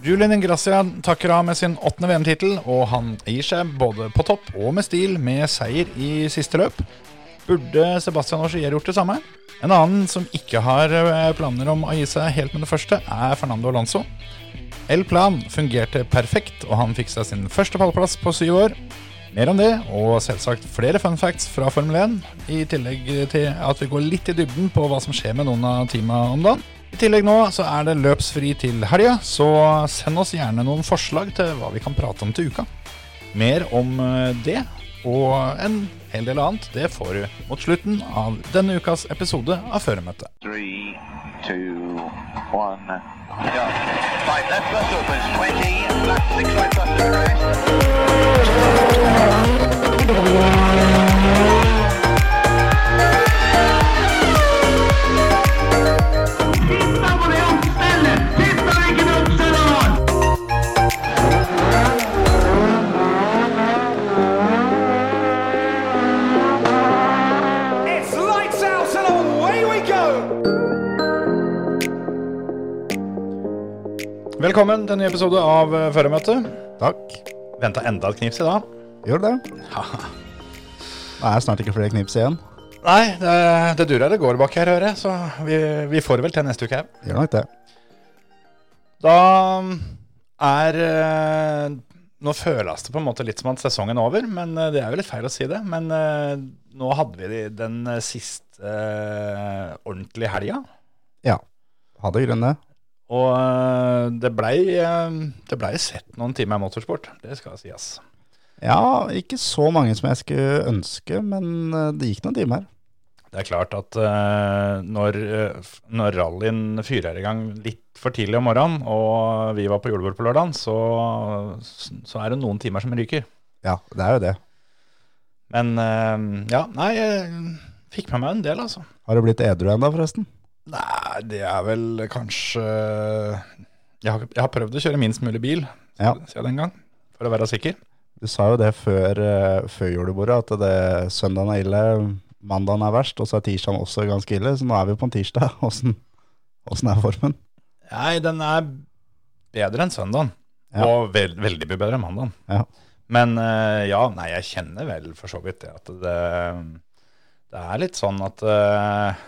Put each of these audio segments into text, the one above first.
Julian Ingrassia takker av med sin åttende VM-tittel, og han gir seg både på topp og med stil med seier i siste løp. Burde Sebastian Ogier gjort det samme? En annen som ikke har eh, planer om å gi seg helt med det første, er Fernando Alonso. El Plan fungerte perfekt, og han fikk seg sin første pallplass på syv år. Mer om det, og selvsagt flere fun facts fra Formel 1, i tillegg til at vi går litt i dybden på hva som skjer med noen av teama om dagen. I tillegg nå så er det løpsfri til helga, så send oss gjerne noen forslag til hva vi kan prate om til uka. Mer om eh, det og en hel del annet, det får du mot slutten av denne ukas episode av Føremøtet. Three, two, one. go. Five left bus opens. 20. Left six right. Velkommen til en ny episode av Førermøtet. Føremøtet. Takk. Venta enda et knips i dag. Gjør det. Det er snart ikke flere knips igjen. Nei, det, det durer det går bak her, hører jeg, så vi, vi får vel til neste uke. òg. Gjør nok det. Da er eh, Nå føles det på en måte litt som at sesongen er over, men eh, det er jo litt feil å si det. Men eh, nå hadde vi den eh, siste eh, ordentlige helga. Ja. Hadde grunn det. Og eh, det blei eh, ble sett noen timer motorsport. Det skal sies. Ja, ikke så mange som jeg skulle ønske, men eh, det gikk noen timer. Det er klart at når, når rallyen fyrer i gang litt for tidlig om morgenen, og vi var på julebord på lørdagen, så, så er det noen timer som ryker. Ja, det er jo det. Men ja, nei, jeg fikk med meg en del, altså. Har du blitt edru ennå, forresten? Nei, det er vel kanskje Jeg har, jeg har prøvd å kjøre minst mulig bil Ja. siden den gang, for å være sikker. Du sa jo det før, eh, før julebordet, at det, søndagen er ille, mandagen er verst, og så er tirsdagen også ganske ille. Så nå er vi på en tirsdag. Åssen åssen er formen? Nei, den er bedre enn søndagen, Ja. og veld, veldig mye bedre enn mandagen. Ja. Men eh, ja, nei, jeg kjenner vel for så vidt det at det, det er litt sånn at eh,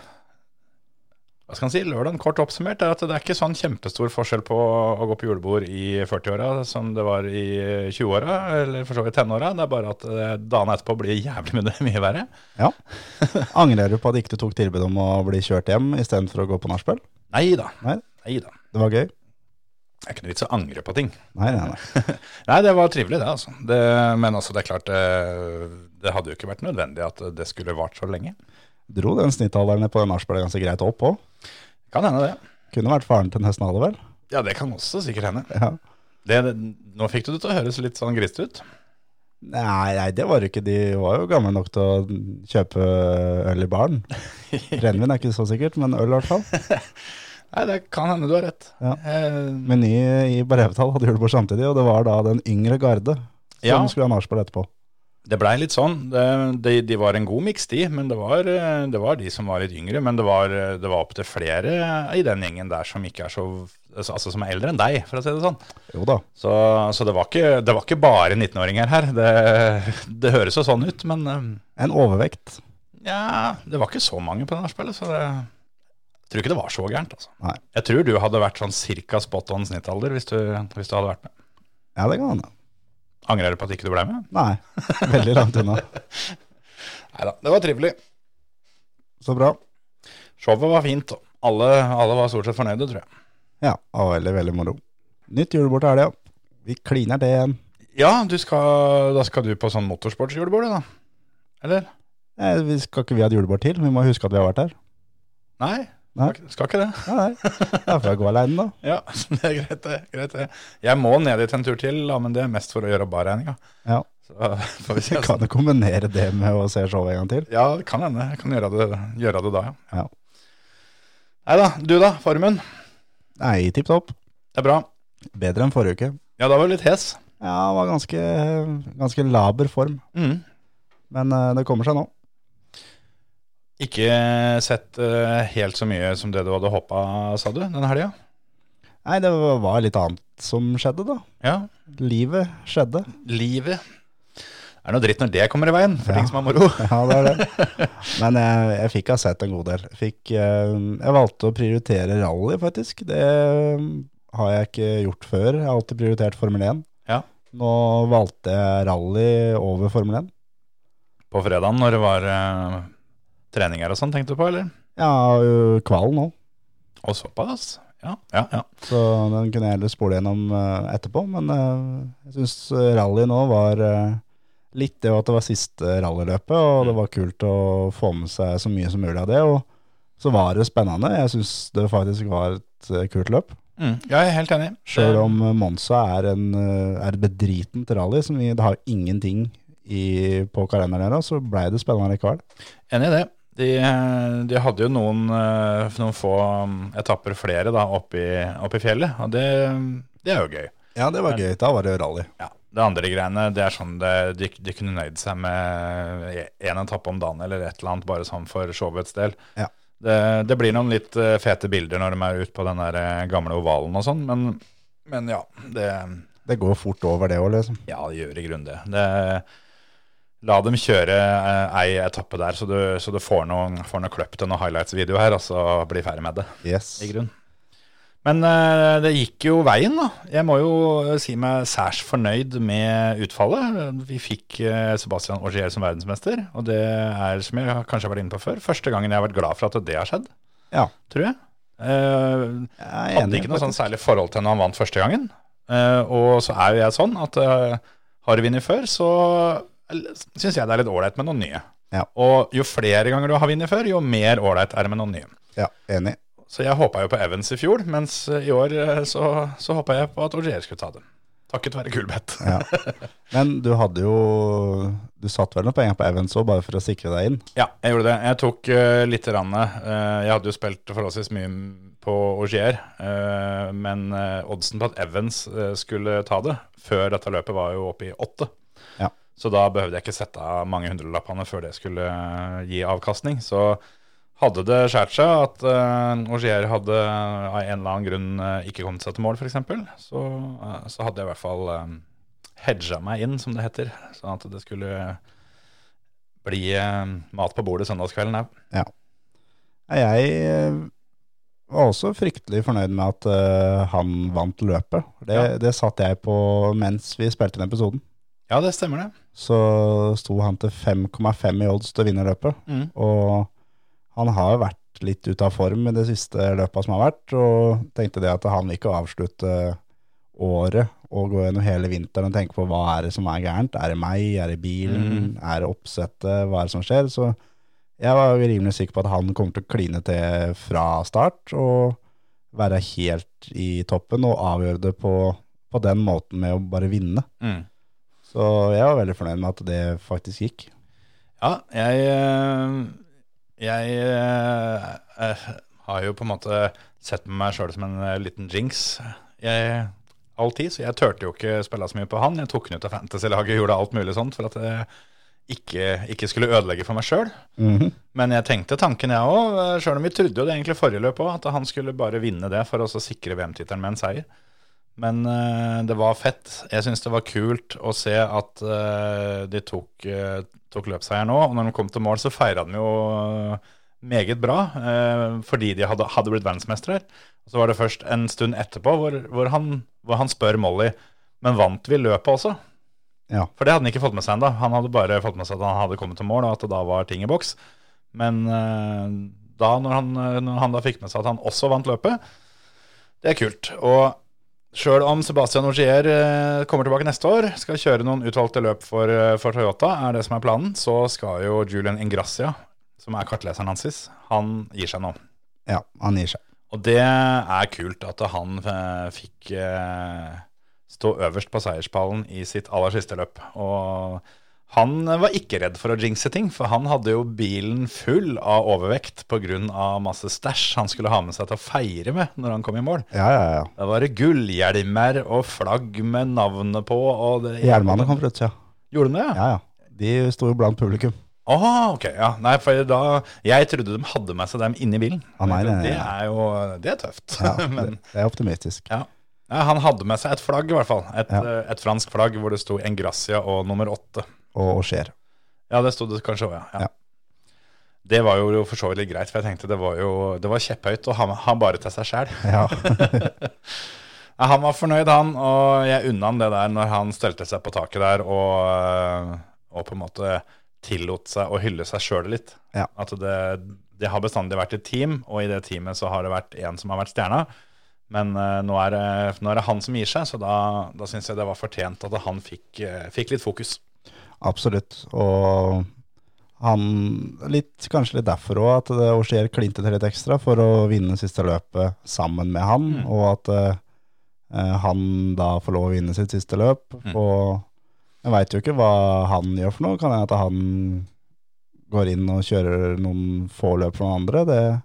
Hva skal man si? Lørdagen kort oppsummert er at det er ikke sånn kjempestor forskjell på å gå på julebord i 40-åra som det var i 20-åra, eller for så vidt 10-åra. Det er bare at eh, dagen etterpå blir jævlig mye, mye verre. Ja. Angrer du på at ikke du tok tilbud om å bli kjørt hjem istedenfor å gå på nachspiel? Nei da. Nei. Da. Det var gøy? Det er ikke noe vits å angre på ting. Nei, nei, nei. Nei, det var trivelig, det, altså. Det, men altså, det er klart det, det hadde jo ikke vært nødvendig at det skulle vart så lenge. Dro den snittalderen på nachspielet ganske greit opp òg. Kan hende, det. Kunne vært faren til nesten alle, vel? Ja, det kan også sikkert hende. Ja. Det, det, nå fikk du det til å høres litt sånn grisete ut. Nei, nei, det var jo ikke. De var jo gamle nok til å kjøpe øl i baren. Brennevin er ikke så sikkert, men øl i hvert fall. Nei, det kan hende du har rett. Ja. Eh, Meny i Barevtal hadde julebord samtidig, og det var da den yngre garde som Ja. skulle ha nachspiel etterpå. Det blei litt sånn. Det, de, de var en god miks, de. Men det var, eh, det var de som var litt yngre. Men det var, eh, det var opptil flere i den gjengen der som ikke er så Altså som er eldre enn deg, for å si det sånn. Jo da. Så, så det, var ikke, det var ikke bare 19-åringer her. Det, det høres jo sånn ut, men eh, En overvekt. Ja, det var ikke så mange på det nachspielet, så det, jeg tror ikke det var så gærent. Altså. Nei. Jeg tror du hadde vært sånn cirka spot on snittalder hvis du, hvis du hadde vært med. Ja, det kan hende. Angrer du på at ikke du ble med? Nei, veldig langt unna. Nei da, det var trivelig. Så bra. Showet var fint, og alle, alle var stort sett fornøyde, tror jeg. Ja, og veldig, veldig moro. Nytt julebord til helga. Vi kliner det igjen. Ja, du skal, da skal du på sånn motorsportsjulebord, da? Eller? Nei, vi skal ikke vi ha et julebord til? Vi må huske at vi har vært her. Nei? Nei. Skal, ikke det? Nei, nei. Da får jeg gå aleine, da. Ja, det er greit, det. greit det. Jeg må ned dit en tur til, da, men det er mest for å gjøre barregninga. Ja. Så får vi se. Kan du kombinere det med å se showet en gang til. Ja, det kan hende. Jeg kan gjøre det, gjøre det da, ja. Ja. Nei da. Du da, formen? Nei, tipp topp. Det er bra. Bedre enn forrige uke. Ja, da var du litt hes. Ja, det var ganske, ganske laber form. Mm. Men eh, det kommer seg nå. Ikke sett eh, helt så mye som det du hadde håpa, sa du, denne helga? Nei, det var litt annet som skjedde, da. Ja, Livet skjedde. livet. Det er noe dritt når det kommer i veien, for Ja. ting som er moro. Ja, det er det. Men jeg, jeg fikk ha sett en god del. Fikk, eh, jeg valgte å prioritere rally, faktisk. Det har jeg ikke gjort før. Jeg har alltid prioritert Formel 1. Ja. Nå valgte jeg rally over Formel 1. På fredagen når det var eh, treninger og sånn, tenkte du på, eller? Ja, kvalen òg. Og såpass. Ja, ja, ja. så den kunne jeg heller spole gjennom eh, etterpå. Men eh, jeg syns rally nå var litt det at det var siste rallyløpet, og det var kult å få med seg så mye som mulig av det. Og så var det spennende. Jeg syns det faktisk var et kult løp. Mm, jeg er helt enig. Sjøl om Monza er, en, er et bedritent rally, som vi, det har ingenting i, på kalenderen her, så blei det spennende likevel. Enig i det. De, de hadde jo noen, eh, noen få um, etapper flere da, oppe i, fjellet, og det, det er jo gøy. Ja, det var gøy. Da var det rally. Ja, Det andre greiene, det er sånn det, de, de kunne nøyd seg med én etappe om dagen eller et eller annet, bare sånn for showets del. Ja. Det, det blir noen litt eh, fete bilder når de er ute på den der eh, gamle ovalen og sånn, men, men ja, det, Det går fort over, det òg, liksom. ja, det gjør i grunnen det. det La dem kjøre eh, ei etappe der, så du, så du får noen, får noe kløpp til noen highlights-video her, og så bli ferdig med det. Yes. i grunn. Men eh, det gikk jo veien, da. Jeg må jo si meg særs fornøyd med utfallet. Vi fikk uh, Sebastian Augier som verdensmester, og det er, som jeg kanskje har vært inne på før, første gangen jeg har vært glad for at det har skjedd, Ja. tror jeg. Eh, Jeg er hadde enig, ikke noe sånn faktisk. særlig forhold til når han vant første gangen. Eh, og så er jo jeg sånn at eh, har du vunnet før, så syns jeg det er litt ålreit med noen nye. Ja. Og jo flere ganger du har vunnet før, jo mer ålreit er det med noen nye. Ja, enig. Så jeg håpa jo på Evans i fjor, mens i år eh, så, så håpa jeg på at Ogier skulle ta det. Takket være Kulbeth. Ja. Men du hadde jo Du satt vel noen penger på Evans òg, bare for å sikre deg inn? Ja, jeg gjorde det. Jeg tok uh, litt rann, uh, Jeg hadde jo spilt forholdsvis mye på Augier, uh, men eh, oddsen på at Evans eh, skulle ta det før dette løpet, var jo oppe i åtte. Så da behøvde jeg ikke sette av mange hundrelappene før det skulle eh, gi avkastning. Så hadde det skjært seg at uh, Augier hadde av en eller annen grunn uh, ikke kommet seg til mål, f.eks., så, uh, så hadde jeg i hvert fall uh, hedga meg inn, som det heter. Sånn at det skulle bli uh, mat på bordet søndagskvelden òg. Ja. Jeg eh, var også fryktelig fornøyd med at eh, han vant løpet. Det, Ja. det satt jeg på mens vi spilte inn episoden. Ja, det stemmer, det. Så sto han til 5,5 i odds til å vinne løpet. Mm. Og han har jo vært litt ute av form i det siste løpet som har vært, og tenkte det at han vil ikke avslutte året og gå gjennom hele vinteren og tenke på hva er det som er gærent. Er det meg? Er det bilen? Er det oppsettet? Hva er det som skjer? Så jeg var rimelig sikker på at han kommer til å kline til fra start og være helt i toppen og avgjøre det på, på den måten med å bare vinne. Mm. Så jeg var veldig fornøyd med at det faktisk gikk. Ja, jeg jeg, Jeg eh, eh, har jo på en måte sett meg sjøl som en eh, liten jinx. Jeg all tid, så jeg turte jo ikke spille så mye på han. Jeg tok han ut av fantasy-laget, gjorde alt mulig sånt for at jeg ikke, ikke skulle ødelegge for meg sjøl. Mhm. Men jeg tenkte tanken, jeg òg. Sjøl om vi trodde jo det egentlig forrige løp òg, at han skulle bare vinne det for å sikre VM-tittelen med en seier. Men uh, det var fett. Jeg syns det var kult å se at uh, de tok, uh, tok løpsseier nå. Og når de kom til mål, så feira de jo meget bra, fordi de hadde, hadde blitt verdensmestere. Så var det først en stund etterpå hvor, hvor, han, hvor han spør Molly Men vant vi løpet også? Ja. For det hadde han ikke fått med seg ennå. Han hadde bare fått med seg at han hadde kommet til mål, og at det da var ting i boks. Men da, når han, når han da fikk med seg at han også vant løpet, det er kult. Og sjøl om Sebastian Augier eh, kommer tilbake neste år, skal kjøre noen utvalgte løp for, eh, for Toyota, er det som er planen, så skal jo Julian Ingracia, som er kartleseren hans, han gir seg nå. Ja, han gir seg. Og det er kult at han eh, fikk stå øverst på seierspallen i sitt aller siste løp. Og han var ikke redd for å jinxe ting, for han hadde jo bilen full av overvekt pga. masse stæsj han skulle ha med seg til å feire med når han kom i mål. Ja, ja, ja. Da var det gullhjelmer og flagg med navnet på. Og det, Hjelmene kom fra utsida. Gjorde de det? Ja, ja. De sto jo blant publikum. Åh, ok, ja. Nei, for da Jeg trodde de hadde med seg dem inni bilen. Ah, nei, nei, nei. Det er jo Det er tøft. Ja, det, Men det er optimistisk. ja. ja. Han hadde med seg et flagg, i hvert fall. Et, Ja. eh, et fransk flagg hvor det sto Engracia og nummer åtte. Og, og skjer. Ja, det sto det kanskje òg, ja. ja. Ja. Det var jo for så vidt litt greit, for jeg tenkte det var jo Det var kjepphøyt å ha, med- ha bare til seg sjæl. Ja. Ja, han var fornøyd, han, og jeg unna han det der når han stelte seg på taket der og, øh, og på en måte tillot seg å hylle seg sjøl litt. Ja. At det, det har bestandig vært et team, og i det teamet så har det vært én som har vært stjerna. Men uh, nå, er det, nå er det han som gir seg, så da, da syns jeg det var fortjent at han fikk, øh, fikk litt fokus. Absolutt. Og han litt, Kanskje litt derfor òg at det Auxier klinte til litt ekstra for å vinne siste løpet sammen med han, Mm. og at eh, han da får lov å vinne sitt siste løp. Mm. Og jeg veit jo ikke hva han gjør for noe. Kan hende at han går inn og kjører noen få løp for noen andre. Det,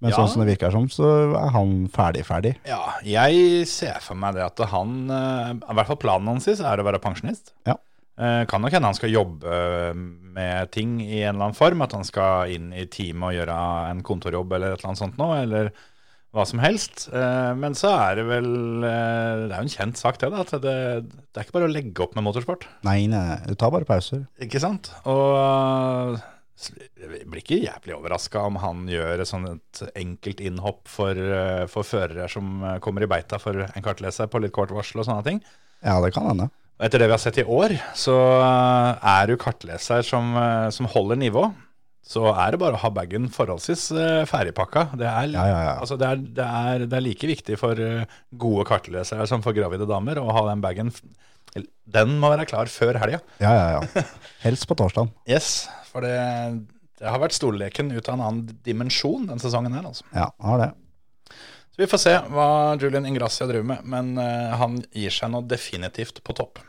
men Ja. sånn som det virker som, så er han ferdig-ferdig. Ja, jeg ser for meg det at han øh, I hvert fall planen hans er å være pensjonist. Ja. Eh, Kan nok hende han skal jobbe med ting i en eller annen form. At han skal inn i teamet og gjøre en kontorjobb eller et eller annet sånt nå, eller hva som helst. Eh, Men så er det vel eh, Det er jo en kjent sak, det, da. At det, det er ikke bare å legge opp med motorsport. Nei, nei, du tar bare pauser. Ikke sant? Og jeg blir ikke jævlig overraska om han gjør et sånt enkelt innhopp for, eh, for førere som eh, kommer i beita for en kartleser på litt kort varsel og sånne ting. Ja, det kan hende. Og Etter det vi har sett i år, så eh, er du kartleser som, eh, som holder nivå. Så er det bare å ha bagen forholdsvis eh, ferdigpakka. Det er, Ja, ja, ja. Altså det, er, det, er, det er like viktig for gode kartlesere som for gravide damer å ha den bagen Den må være klar før helga. Ja, ja, ja. Helst på torsdag. Yes, for det, det har vært stolleken ut av en annen dimensjon den sesongen her. altså. Ja, har det. Så vi får se hva Julian Ingracia driver med, men uh, han gir seg nå definitivt på topp.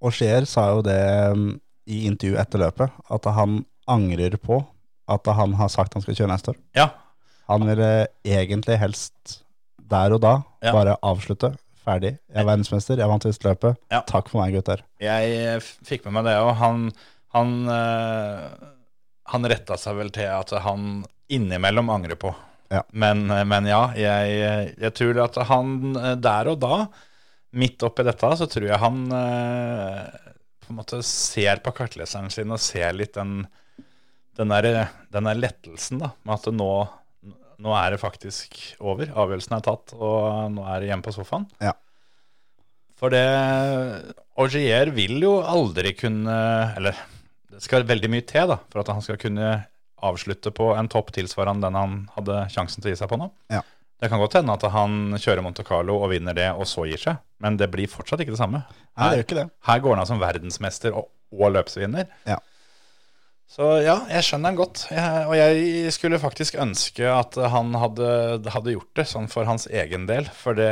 Og Scheer sa jo det um, i intervju etter løpet, at han angrer på at han har sagt han skal kjøre neste år. Ja, Han ville egentlig helst der og da Ja. bare avslutte. Ferdig. Jeg er verdensmester, jeg vant siste løpet. Ja. Takk for meg, gutter. Jeg eh, fikk med meg det, òg. han, han, eh, han retta seg vel til at han innimellom angrer på. Ja. Men, eh, men ja, jeg, jeg tror at han eh, der og da, midt oppi dette, så tror jeg han eh, på en måte ser på kartleseren sin og ser litt den, den, der, den der lettelsen, da, med at nå, nå er det faktisk over. Avgjørelsen er tatt, og nå er det hjemme på sofaen. Ja. For det Augier vil jo aldri kunne Eller det skal veldig mye til da, for at han skal kunne avslutte på en topp tilsvarende den han hadde sjansen til å gi seg på nå. Ja. Det kan godt hende at han kjører Monte Carlo og vinner det, og så gir seg. Men det blir fortsatt ikke det samme. Nei, det det. Her går han av som verdensmester og, og løpsvinner. Ja. Så ja, jeg skjønner han godt. Jeg, og jeg skulle faktisk ønske at han hadde, hadde gjort det sånn for hans egen del. For det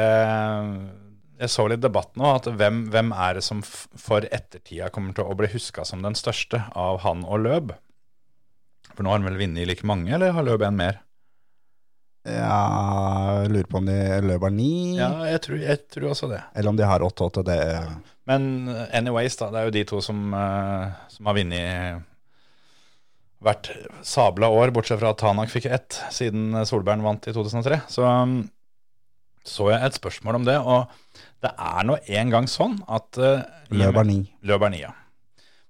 Jeg så litt debatt nå, at hvem, hvem er det som for ettertida kommer til å bli huska som den største av han og Løb? For nå har han vel vunnet like mange, eller har Løben mer? Ja, jeg lurer på om de løper ni, Ja, jeg tror, jeg tror også det. eller om de har 8-8. Det Men eh, anyways, da, det er jo de to som, eh, som har vunnet hvert sabla år, bortsett fra at Tanak fikk ett siden Solberg vant i 2003. Så um, så jeg et spørsmål om det, og det er nå en gang sånn at uh, løper ni. Løb er nia.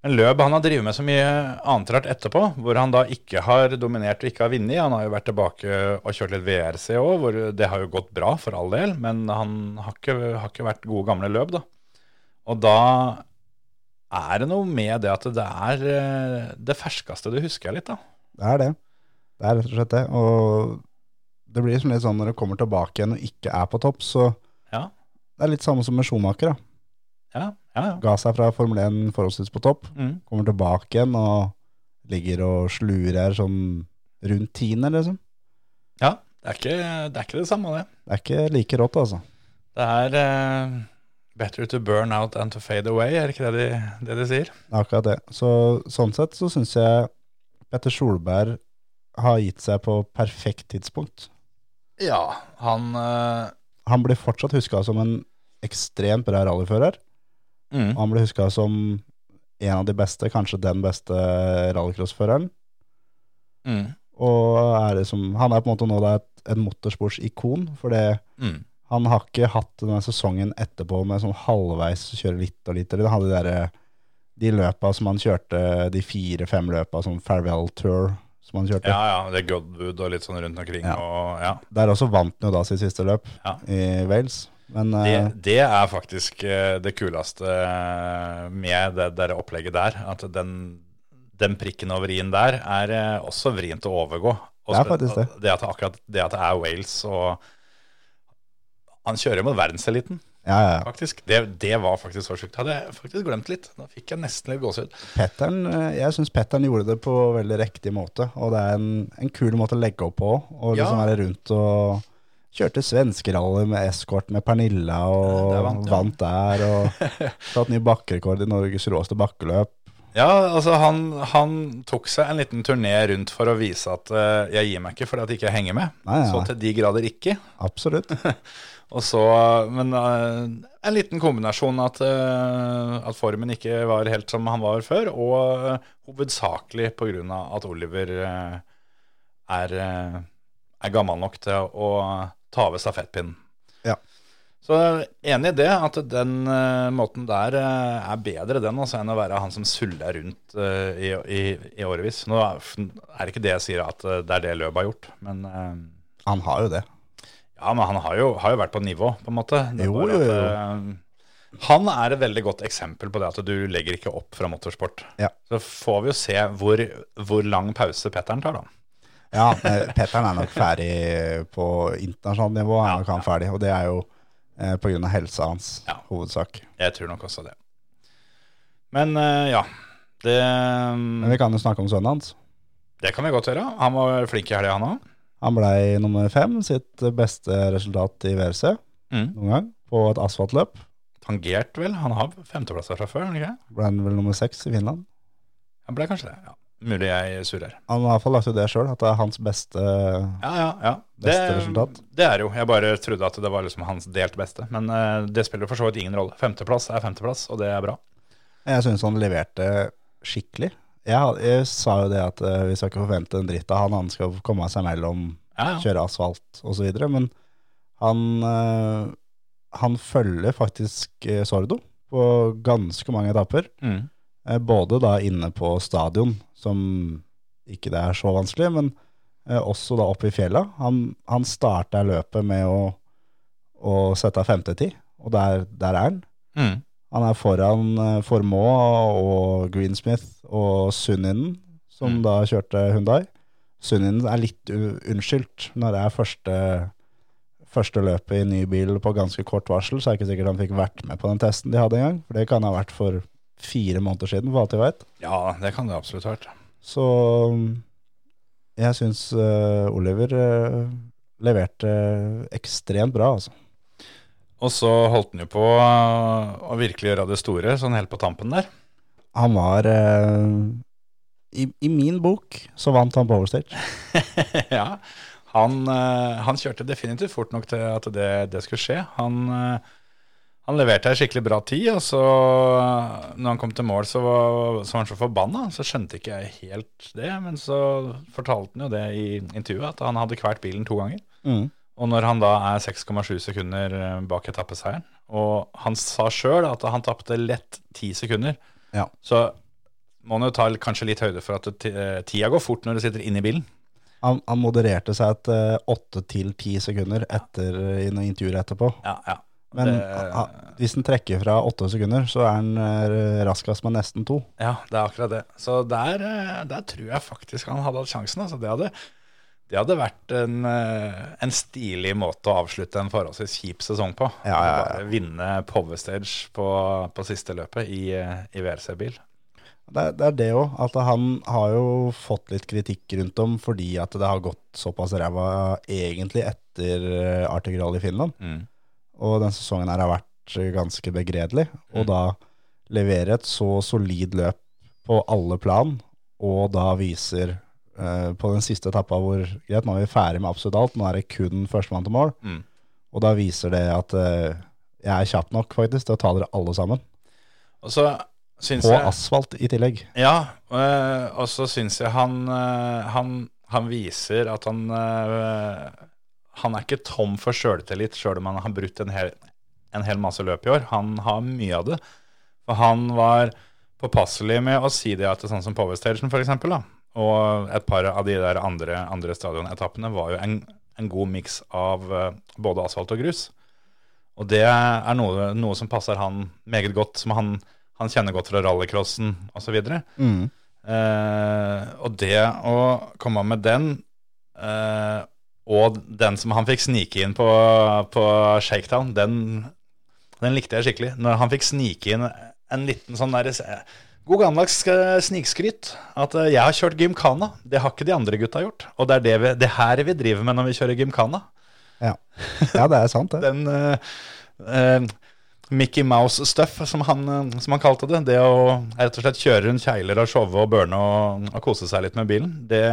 Men Løb han har drevet med så mye annet rart etterpå, hvor han da ikke har dominert og ikke har vunnet. Han har jo vært tilbake og kjørt litt VRC òg, hvor det har jo gått bra for all del, men han har ikke, har ikke vært gode gamle Løb, da. Og da er det noe med det at det er eh, det ferskeste du husker litt, da. Det er det. Det er rett og slett det. Og det blir liksom litt sånn når du kommer tilbake igjen og ikke er på topp, så Ja. det er litt samme som med Schumacher. da. Ja, ja, ja. Ga seg fra Formel 1 forholdsvis på topp, Mm. kommer tilbake igjen og ligger og slurer sånn rundt tiende, liksom. ja det, er ikke, det er ikke det samme, det. Det er ikke like rått, altså. Det er uh, better to burn out than to fade away, er ikke det de, det de sier? Er akkurat det. Så sånn sett så syns jeg Petter Solberg har gitt seg på perfekt tidspunkt. Ja, han uh... Han blir fortsatt huska som en ekstremt bra rallyfører. Mm. Og han ble huska som en av de beste, kanskje den beste rallycrossføreren. Mm. Og er liksom, han er på en måte nå da et, et motorsportsikon, for Mm. han har ikke hatt denne sesongen etterpå med sånn halvveis kjøre litt og litt. eller Han hadde de, der, de løpa som han kjørte, de fire-fem løpa, som farewell tour som han kjørte. Ja, ja, det er Godwood og litt sånn rundt omkring. Ja. Og, ja. Der også vant han jo da sitt siste løp Ja. i Wales. Men Det, eh, det er faktisk eh, det kuleste eh, med det det opplegget der. At den, den prikken over i-en der er også vrient å overgå. Og Det er faktisk det. Det at, akkurat det at det er Wales og Han kjører mot verdenseliten, ja, ja, ja. faktisk. Det, det var faktisk så sjukt. Hadde jeg faktisk glemt litt. Da fikk jeg nesten litt gåsehud. Eh, jeg syns Pettern gjorde det på veldig riktig måte, og det er en, en kul måte å legge opp på. Og liksom være rundt og kjørte svenskerally med eskort med Pernilla, og vant, vant, der. Og tatt ny bakkerekord i Norges råeste bakkeløp. Ja, altså han, han tok seg en liten turné rundt for å vise at uh, jeg gir meg ikke fordi at jeg ikke henger med. Nei, ja. Så til de grader ikke. Absolutt. Og så, men uh, en liten kombinasjon at, uh, at formen ikke var helt som han var før, og uh, hovedsakelig av at Oliver er, er gammel nok til å ta over stafettpinnen. Ja. Så enig i det, at den uh, måten der uh, er bedre den altså, enn å være han som suller rundt uh, i, i, i årevis. Nå er det ikke det jeg sier at det er det Løb har gjort, men Han har jo det. ja, men han har jo, har jo vært på nivå, på en måte. Jo, jo, jo. han er et veldig godt eksempel på det at du legger ikke opp fra motorsport. Ja. Så får vi jo se hvor, hvor lang pause Petteren tar, da. Ja, Petteren er nok ferdig på internasjonalt nivå. Er nok han ferdig, og det er jo eh, av helsa hans, Ja. hovedsak. Jeg tror nok også det. Men eh, ja, det, Men vi kan jo snakke om sønnen hans. det kan vi godt gjøre. Han var flink i helga, han òg. Han blei nummer fem, sitt beste resultat i WRC Mm. noen gang, på et asfaltløp. Tangert, vel. Han har femteplasser fra før, ikke? Ble han vel nummer seks i Finland. Han ble kanskje det. ja. Mulig jeg surrer. Han har i hvert fall lagt ut det sjøl, at det er hans beste Ja, ja, ja. Beste resultat. Det er jo. Jeg bare trodde at det var liksom hans delt beste. Men uh, det spiller for så vidt ingen rolle. Femteplass er femteplass, og det er bra. Jeg syns han leverte skikkelig. Jeg, jeg sa jo det at uh, vi skal ikke forvente en dritt av han, han skal komme seg mellom Ja, kjøre asfalt osv. Men han, uh, han følger faktisk Sordo på ganske mange etapper. Mm. Eh, Både da inne på stadion, som ikke det er så vanskelig, men eh, også da oppe i fjella. Han, han starta løpet med å, å sette av femtetid, og der, der er han. Mm. Han er foran Formå og Greensmith og Sunninen, som Mm. da kjørte Hundai. Sunninen er litt unnskyldt når det er første, første løpet i ny bil på ganske kort varsel, så er det ikke sikkert han fikk vært med på den testen de hadde engang. For det kan ha vært for fire måneder siden, for alt jeg vet. ja, det kan det absolutt ha vært. Så jeg syns uh, Oliver uh, leverte ekstremt bra, altså. Og så holdt han jo på uh, å virkelig gjøre det store, sånn helt på tampen der. Han var eh, i, I min bok så vant han på overstage. ja. Han, han kjørte definitivt fort nok til at det, det skulle skje. Han, han leverte ei skikkelig bra tid, og så, når han kom til mål, så var, så var han så forbanna. Så skjønte ikke jeg helt det, men så fortalte han jo det i intervjuet, at han hadde kvalt bilen to ganger. Mm. Og når han da er 6,7 sekunder eh, bak etappeseieren, og han sa sjøl at han tapte lett 10 sekunder, Ja. så må han jo ta kanskje litt høyde for at eh, tida går fort når du sitter inne i bilen. Han, han modererte seg etter åtte til ti sekunder etter, i noen intervjuer etterpå. Ja, ja. Men det, hvis den trekker fra åtte sekunder, så er den eh, raskest med nesten to. ja, det er akkurat det. Så der, eh, der tror jeg faktisk han hadde hatt sjansen. Altså, det, hadde, det hadde vært en, eh, en stilig måte å avslutte en forholdsvis kjip sesong på. Ja, ja, ja. Bare vinne Power Stage på, på siste løpet i, i WRC-bil. Det, det er det òg, at han har jo fått litt kritikk rundt om fordi at det har gått såpass ræva egentlig etter Artigral Arctic Rally Finland. Mm. Og den sesongen her har vært ganske begredelig. Og Mm. da levere et så solid løp på alle plan, og da viser uh, på den siste etappa hvor greit, nå er vi ferdig med absolutt alt, nå er det kun førstemann til mål. Mm. Og da viser det at uh, jeg er kjapp nok faktisk til å ta dere alle sammen. Og så syns På jeg asfalt i tillegg. Ja, uh, og så syns jeg han, han Han viser at han Han er ikke tom for sjøltillit sjøl om han har brutt en hel, en hel masse løp i år. Han har mye av det. For han var påpasselig med å si det til sånn som Power Station eksempel. Og et par av de der andre, andre stadionetappene var jo en, en god miks av øh, både asfalt og grus. Og det er noe, noe som passer han meget godt, som han, han kjenner godt fra rallycrossen osv. Mm. Eh, og det å komme med den, eh, og den som han fikk snike inn på, på Shakedown, den, den likte jeg skikkelig. Når han fikk snike inn en liten sånn der God gammeldags eh, snikskryt. At eh, jeg har kjørt gymkana. Det har ikke de andre gutta gjort. Og det er det, vi, det her vi driver med når vi kjører gymkana. Ja. ja, det er sant, det. Den uh, eh, Mickey Mouse-stuff, som, han, som han kalte det. Det å rett og slett kjøre rundt kjegler og showe og burne og, og kose seg litt med bilen. Det,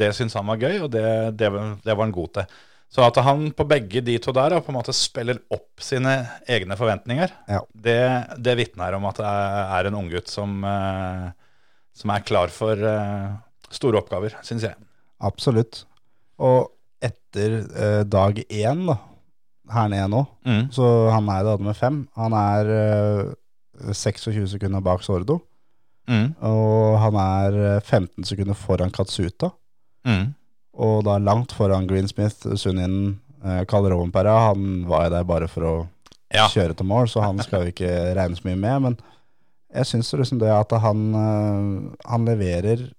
det syntes han var gøy, og det, det, var- det var han god til. Så at han på begge de to der på en måte spiller opp sine egne forventninger, Ja. det, det vitner om at det er en unggutt som, eh, som er klar for eh, store oppgaver, syns jeg. Absolutt. Og etter eh, dag én, da, her nede nå, Mm. så han er da med fem. Han er uh, 26 sekunder bak Sordo, Mm. og han er eh, 15 sekunder foran Katsuta. Mm. Og da langt foran Greensmith, Sunninen, uh, Karl Han var jo der bare for å Ja. kjøre til mål, så han skal jo ikke regne så mye med. Men jeg syns liksom det at han, eh, han leverer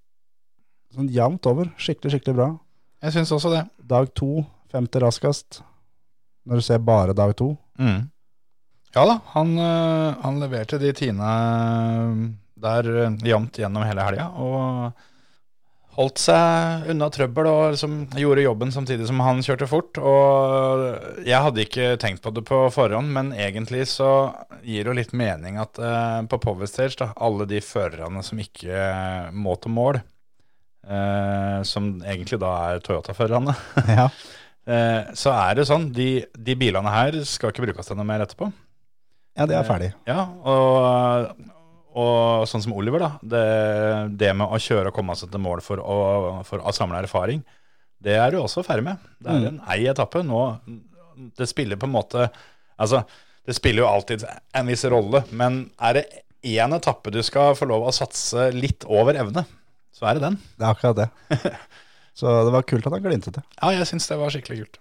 sånn jevnt over. Skikkelig, skikkelig bra. Jeg syns også det. Dag to, femte raskest. Når du ser bare dag to. Mm. Ja da, han, øh, han leverte de tiende øh, der øh, jevnt gjennom hele helga. Og holdt seg unna trøbbel og liksom gjorde jobben samtidig som han kjørte fort. Og jeg hadde ikke tenkt på det på forhånd, men egentlig så gir det litt mening at på Power Stage, da, alle de førerne som ikke må til mål, eh, som egentlig da er Toyota-førerne, Ja. Eh, så er det sånn, de, de bilene her skal ikke brukes til noe mer etterpå. ja, det er ferdig. Ja, og, og sånn som Oliver, da. Det, det med å kjøre og komme seg til mål for å, for å samle erfaring, det er du også ferdig med. Det er en ei etappe. Nå, det spiller på en måte Altså, det spiller jo alltid en viss rolle, men er det én etappe du skal få lov å satse litt over evne, så er det den. Det er akkurat det. Så det var kult at han glinte til. Ja, jeg syns det var skikkelig kult.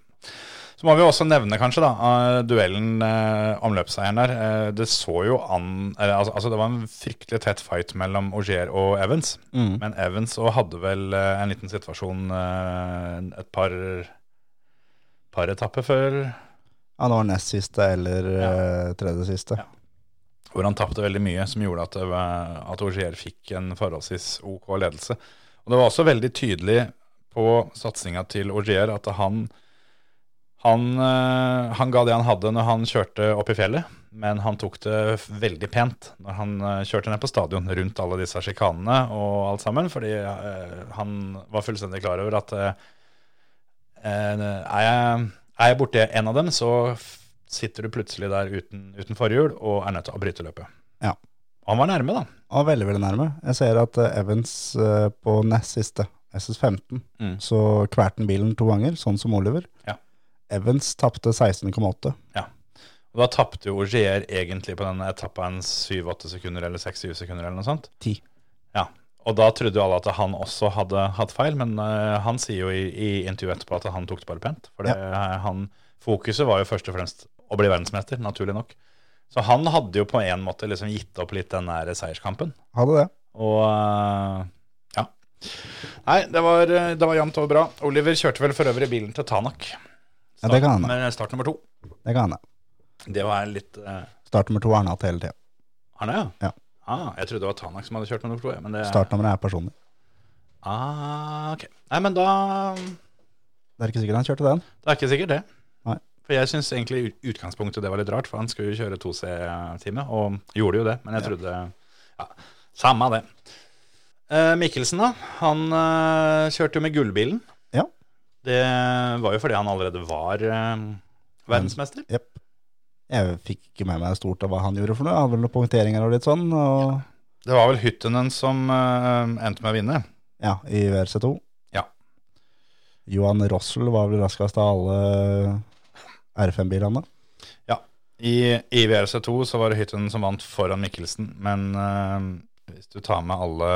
Så må vi også nevne kanskje da, eh, duellen eh, om løpsseieren der. Eh, det så jo an eller, altså, altså Det var en fryktelig tett fight mellom Auger og Evans. Men Evans hadde vel eh, en liten situasjon eh, et par, par etapper før Han var nest siste eller eh, tredje siste. hvor han tapte veldig mye, som gjorde at, at Auger fikk en forholdsvis OK ledelse. Og det var også veldig tydelig på satsinga til Auger at han, han, eh, han ga det han hadde når han kjørte opp i fjellet, men han tok det veldig pent når han eh, kjørte ned på stadion rundt alle disse sjikanene og alt sammen, fordi eh, han var fullstendig klar over at er jeg, er jeg borti en av dem, så sitter du plutselig der uten, uten forhjul og er nødt til å bryte løpet. Ja. Han var nærme, da. Han var veldig, veldig nærme. Jeg ser at Evans på nest siste, SS15, Mm. så kvalte han bilen to ganger, sånn som Oliver. Ja. Evans tapte 16,8. Ja. Og da tapte jo Auger egentlig på den etappa en 7-8 sekunder eller 6-7 sekunder eller noe sånt. 10. Ja. Og da trodde jo alle at han også hadde hatt feil, men uh, han sier jo i, i intervjuet etterpå at han tok det bare pent. For det, han, fokuset var jo først og fremst å bli verdensmester, naturlig nok. Så han hadde jo på en måte liksom gitt opp litt den der seierskampen. Hadde det. Og eh, ja. Nei, det var, eh, det var jevnt over bra. Oliver kjørte vel for øvrig bilen til Tanak. Ja, det kan han. Med start nummer to. Det kan han. Det var litt uh, Start nummer to har han hatt hele tida. Arne, ja? Ja. Ah, jeg trodde det var Tanak som hadde kjørt med nummer to. ja, Men det, Startnummeret er personlig. Ah, ok. Nei, men da Det er ikke sikkert han kjørte den. Det er ikke sikkert det. Nei. For jeg syns egentlig utgangspunktet det var litt rart, for han skulle jo kjøre 2C-time, og gjorde jo det. Men jeg trodde Ja, samme det. Eh, Mikkelsen, da. Han eh, kjørte jo med gullbilen. Ja. Det var jo fordi han allerede var eh, verdensmester. Jepp. Jeg fikk ikke med meg stort av hva han gjorde for noe. Han hadde vel noen punkteringer og litt sånn. Og Det var vel Hyttenen som endte med å vinne. Ja, i WRC2. Ja. Johan Rossel var vel raskest av alle R5-bilene. I, I VRC2 så var det Hyttenen som vant foran Mikkelsen, men hvis du tar med alle,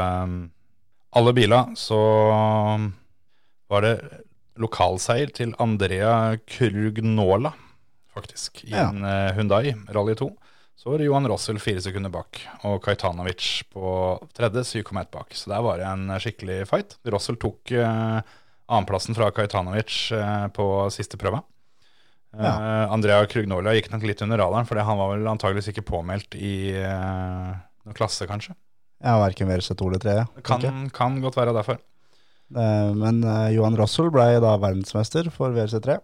alle biler, så var det lokalseier til Andrea Krugnola, faktisk, i Ja. en eh, Hyundai Rally 2. Så var det Johan Rossel fire sekunder bak, og Kajtanovic på tredje 7,1 bak. Så der var det en skikkelig fight. Rossel tok eh, annenplassen fra Kajtanovic eh, på siste prøve. Eh, Andrea Krugnola gikk nok litt under radaren, for han var vel antageligvis ikke påmeldt i eh, noen klasse, kanskje. Ja, verken VRC 2 eller 3. Det kan, kan godt være derfor. Eh, Men eh, Johan Russell ble da verdensmester for WRC3.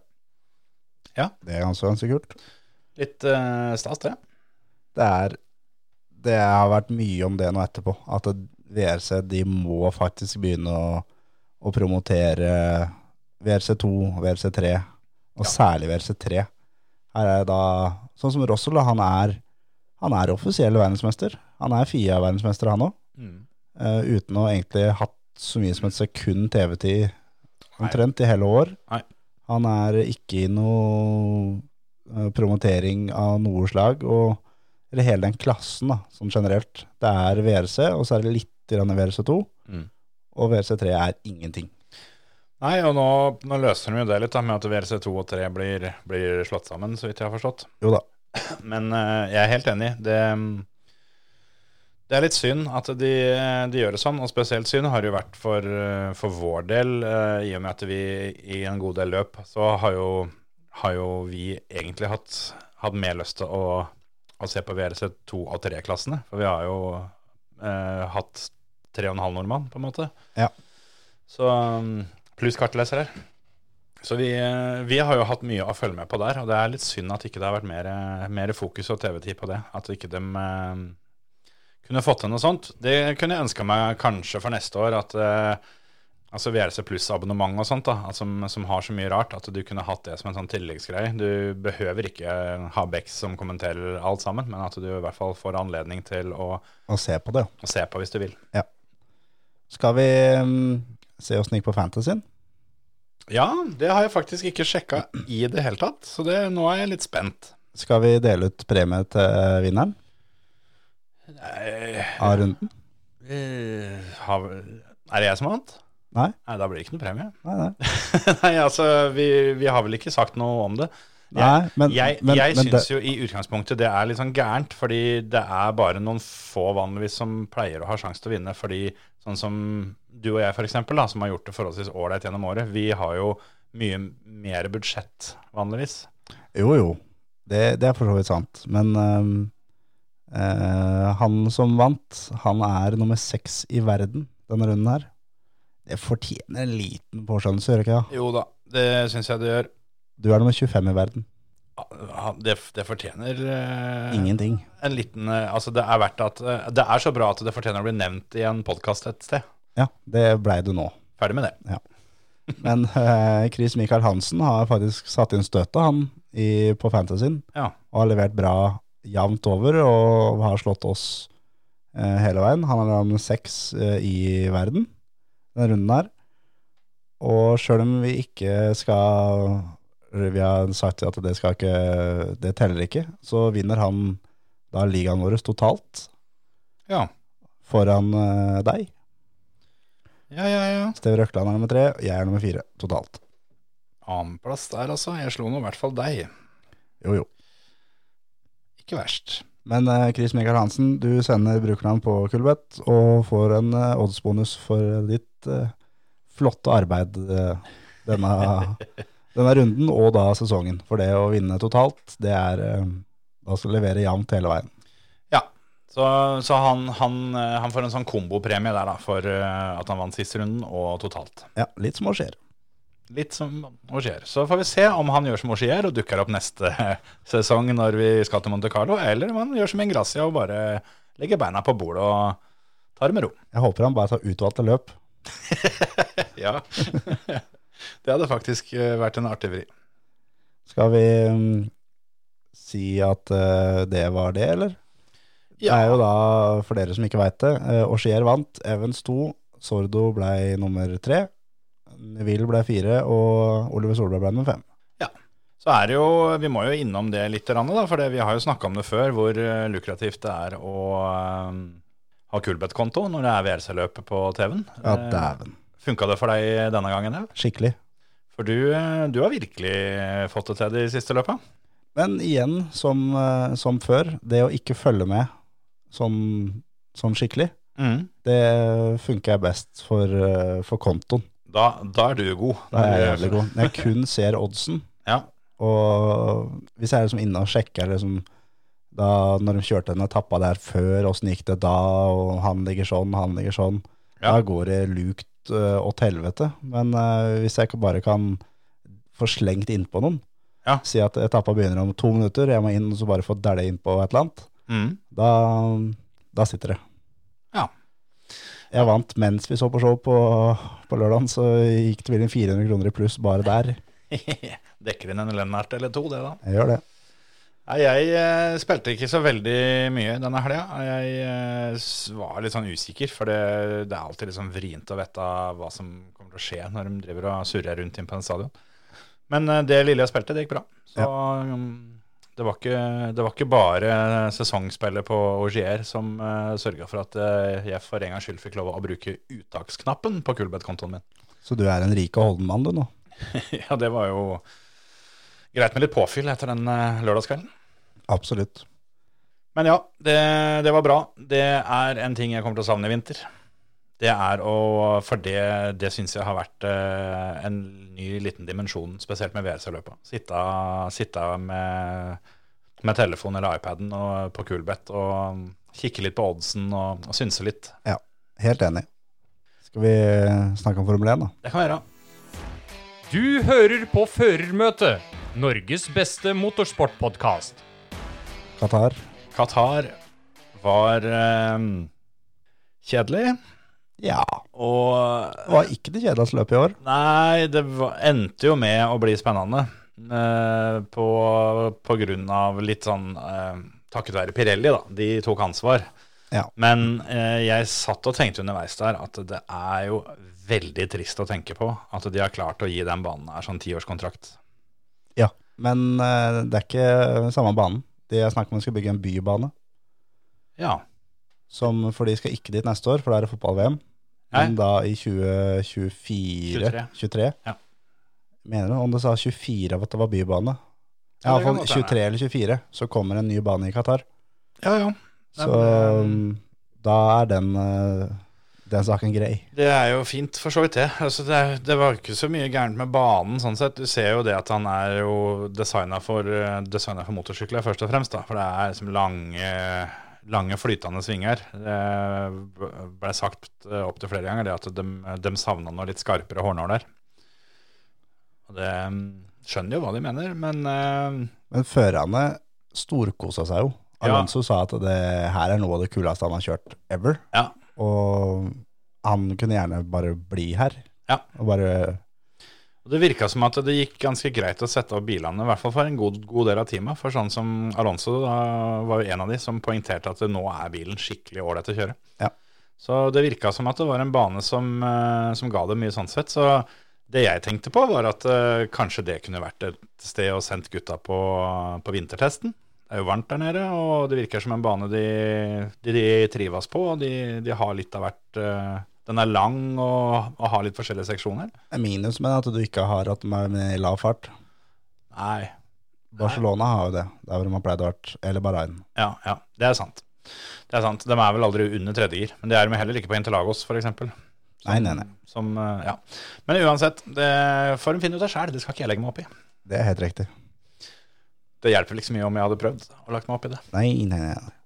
Ja. Det er ganske, ganske kult. Litt uh, stas, det. Det er Det har vært mye om det nå etterpå. At det- VRC de må faktisk begynne å, å promotere VRC2, VRC3, og særlig VRC3. Her er da Sånn som Russell, da, han er, han er offisiell verdensmester. Han er FIA-verdensmester, han òg. Eh, uten å egentlig hatt så mye som et sekund TV-tid omtrent i hele år. Nei. Han er ikke i noe eh, promotering av noe slag, og, eller hele den klassen da, sånn generelt. Det er VRC, og så er det litt grann VRC2, Mm. og VRC3 er ingenting. Nei, og nå, nå løser de jo det litt, da, med at VRC2 og 3 blir, blir slått sammen, så vidt jeg har forstått. Jo da. Men uh, jeg er helt enig. Det, det er litt synd at de, de gjør det sånn, og spesielt synd har det jo vært for, eh, for vår del, eh, i og med at vi i en god del løp, så har jo, har jo vi egentlig hatt, hatt mer lyst til å, å se på VRC2 og 3-klassene. For vi har jo eh, hatt 3,5 nordmann, på en måte. Ja. Så um, pluss kartlesere. Så vi, eh, vi har jo hatt mye å følge med på der, og det er litt synd at ikke det har vært mer, eh, mer fokus og TV-tid på det. At ikke de eh, kunne fått til noe sånt. Det kunne jeg ønska meg kanskje for neste år. At eh, altså VRC pluss-abonnement og sånt, da, altså, som, som har så mye rart, at du kunne hatt det som en sånn tilleggsgreie. Du behøver ikke ha Bex som kommenterer alt sammen, men at du i hvert fall får anledning til å, å se på det. å se på hvis du vil. Skal vi um, se åssen det gikk på Fantasyen? Ja, det har jeg faktisk ikke sjekka i det hele tatt, så det, nå er jeg litt spent. Skal vi dele ut premie til vinneren Nei, av runden? eh, er det jeg som har vant? Nei? Nei, da blir det ikke noe premie. Nei, nei. Nei, altså, vi, vi har vel ikke sagt noe om det. Nei, men, jeg men, jeg men syns jo i utgangspunktet det er litt sånn gærent, fordi det er bare noen få vanligvis som pleier å ha sjanse til å vinne. Fordi sånn som du og jeg, for eksempel, da, som har gjort det forholdsvis ålreit gjennom året, vi har jo mye mer budsjett vanligvis. Jo, jo. Det, det er for så vidt sant. Men ehm, eh, han som vant, han er nummer seks i verden denne runden her. Det fortjener en liten påskjønnelse, gjør det ikke det? Jo da, det syns jeg det gjør. Du er nummer 25 i verden. Ja, Det, det fortjener uh, Ingenting. en liten uh, Altså, det er verdt at Det er så bra at det fortjener å bli nevnt i en podkast et sted. Ja, det blei du nå. Ferdig med det. Men eh, Chris Michael Hansen har faktisk satt inn støtet, han, i, på Fantasyen. Ja. Og har levert bra jevnt over, og har slått oss eh, hele veien. Han er nummer seks eh, i verden denne runden her. Og sjøl om vi ikke skal Vi har sagt at det skal ikke Det teller ikke, så vinner han da ligaen vår totalt Ja, foran eh, deg. ja, ja. ja. Steve Røkland er nummer tre, jeg er nummer fire totalt. Annenplass der, altså. Jeg slo nå i hvert fall deg. Jo, jo. Ikke verst. Men eh, Chris Michael Hansen, du sender brukernavn på Kulbeth og får en eh, oddsbonus for ditt eh, flotte arbeid eh, denne, denne runden og da sesongen. For det å vinne totalt, det er eh, da skal levere jevnt hele veien. Ja. Så, så han, han, eh, han får en sånn kombopremie der, da, for at han vant siste runden og totalt. Ja, litt som å skjer. Litt som Augier. Så får vi se om han gjør som Augier og dukker opp neste sesong når vi skal til Monte Carlo, eller om han gjør som Ingracia og bare legger beina på bordet og tar det med ro. Jeg håper han bare tar utvalgte løp. Ja. det hadde faktisk eh, vært en artig vri. Skal vi mm, si at eh, det var det, eller? Det er jo da, for dere som ikke veit det, Osier Auxier vant, Evans 2, Sordo ble nummer 3, Neville ble fire, og Oliver Solberg ble nummer 5. Så er det jo, vi må jo innom det litt, da, for vi har jo snakka om det før, hvor eh, lukrativt det er å eh, ha Kulbeth-konto når det er VRC-løp på TV-en. Ja, Eh, dæven. Funka det for deg denne gangen? Ja? Skikkelig. For du, eh, du har virkelig fått det til de siste løpa? Men igjen, som, eh, som før, det å ikke følge med sånn, sånn skikkelig, Mm. det funker best for, eh, for kontoen. Da, da er du god. Da er jeg jævlig god. Når jeg kun ser oddsen, Ja. og hvis jeg er liksom inne og sjekker liksom, da, når de kjørte den etappa der før, åssen gikk det da, og han ligger sånn, han ligger sånn, Ja. da går det lukt uh, åt helvete. Men uh, hvis jeg bare kan få slengt innpå noen, Ja. si at etappa begynner om to minutter, jeg må inn og så bare få dælje innpå et eller annet, Mm. da, da sitter det. Ja. Jeg vant mens vi så på show på, på lørdagen, så gikk det vel inn 400 kroner i pluss bare der. Dekker inn en Lennart eller to, det da. Jeg gjør det. Nei, jeg eh, spilte ikke så veldig mye denne helga. Jeg eh, var litt sånn usikker, for det, det er alltid litt sånn vrient å vite hva som kommer til å skje når de driver og surrer rundt inn på en stadion. Men eh, det lille jeg spilte, det gikk bra. Så um, det, var ikke, det var ikke bare sesongspillet på Augier som uh, sørga for at uh, jeg for en gangs skyld fikk lov å bruke uttaksknappen på Kulbeth-kontoen min. Så du er en rik og holden mann, du nå? ja, det var jo greit med litt påfyll etter den uh, lørdagskvelden. Absolutt. Men ja, det, det var bra. Det er en ting jeg kommer til å savne i vinter. Det er å For det, det syns jeg har vært eh, en ny liten dimensjon, spesielt med VRC-løpet. Sitte, sitte med, med telefonen eller iPaden og, på Kulbett og kikke litt på oddsen og, og synse litt. Ja, helt enig. Skal vi snakke om Formel 1, da? Det kan vi gjøre. Du hører på Førermøtet, Norges beste motorsportpodkast. Qatar. Qatar var eh, kjedelig. Ja. Og Det var ikke det kjedeligste løpet i år. Nei, det var, endte jo med å bli spennende. Eh, på, på grunn av litt sånn eh, Takket være Pirelli, da. De tok ansvar. Ja. Men eh, jeg satt og tenkte underveis der at det er jo veldig trist å tenke på at de har klart å gi den banen her sånn tiårskontrakt. ja. Men eh, det er ikke samme banen. De har snakket om at man skal bygge en bybane. Ja. Som, for de skal ikke dit neste år, for da er det fotball-VM. Men da i 2024 23. 23. Ja. Mener du om det sa 24 av at det var bybane? Ja, Ja, Iallfall 23 eller 24, så kommer en ny bane i Qatar. Ja, ja. Så Men, um, da er den, uh, den saken grei. Det er jo fint, for så vidt det. Altså, det, er- det var ikke så mye gærent med banen. sånn sett. Du ser jo det at han er jo designa for, eh, for motorsykler, først og fremst. da, For det er liksom lange, lange flytende svinger. Det ble sagt eh, opptil flere ganger det at de, de savna noe litt skarpere hårnåler. Og det mm, skjønner jo hva de mener, men eh, Men førerne storkosa seg jo. Ja. Alonso sa at det her er noe av det kuleste han har kjørt ever. ja. Og han kunne gjerne bare bli her. Ja. Og bare Og Det virka som at det gikk ganske greit å sette opp bilene, i hvert fall for en god, god del av teamet. For sånn som Alonso da, var jo en av de som poengterte at nå er bilen skikkelig ålreit å kjøre. Ja. Så det virka som at det var en bane som, eh, som ga det mye sånn sett. Så det jeg tenkte på, var at uh, kanskje det kunne vært et sted å sendt gutta på, på vintertesten. Det er jo varmt der nede, og det virker som en bane de, de, de trives på. og De, de har litt av hvert eh, Den er lang og, og har litt forskjellige seksjoner. Det er minus med at du ikke har hatt med med i lav fart. Nei, Barcelona har jo det, der hvor man pleid å vært. Eller Bahrain. Ja, ja, det er sant. Det er sant. De er vel aldri under tredjegir. Men det er de heller ikke på Interlagos, f.eks. Nei, nei, nei. Som, eh, ja. Men uansett, det får de finne ut av sjæl. Det skal ikke jeg legge meg opp i. Det er helt riktig. Det hjelper så mye om jeg hadde prøvd og lagt meg opp i det. Nei, nei, nei.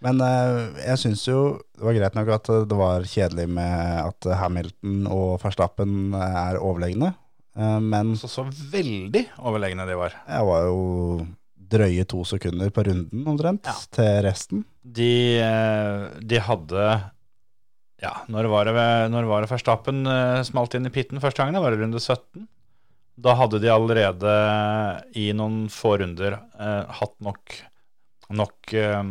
Men eh, jeg syns jo det var greit nok at det var kjedelig med at Hamilton og Verstappen er overlegne. Eh, men Så så veldig overlegne de var. jeg var jo drøye to sekunder på runden omtrent Ja. til resten. De, eh, de hadde Ja, når var det, når var det Verstappen eh, smalt inn i pitten første gangen? Det var det runde 17. Da hadde de allerede i noen få runder eh, hatt nok, nok eh,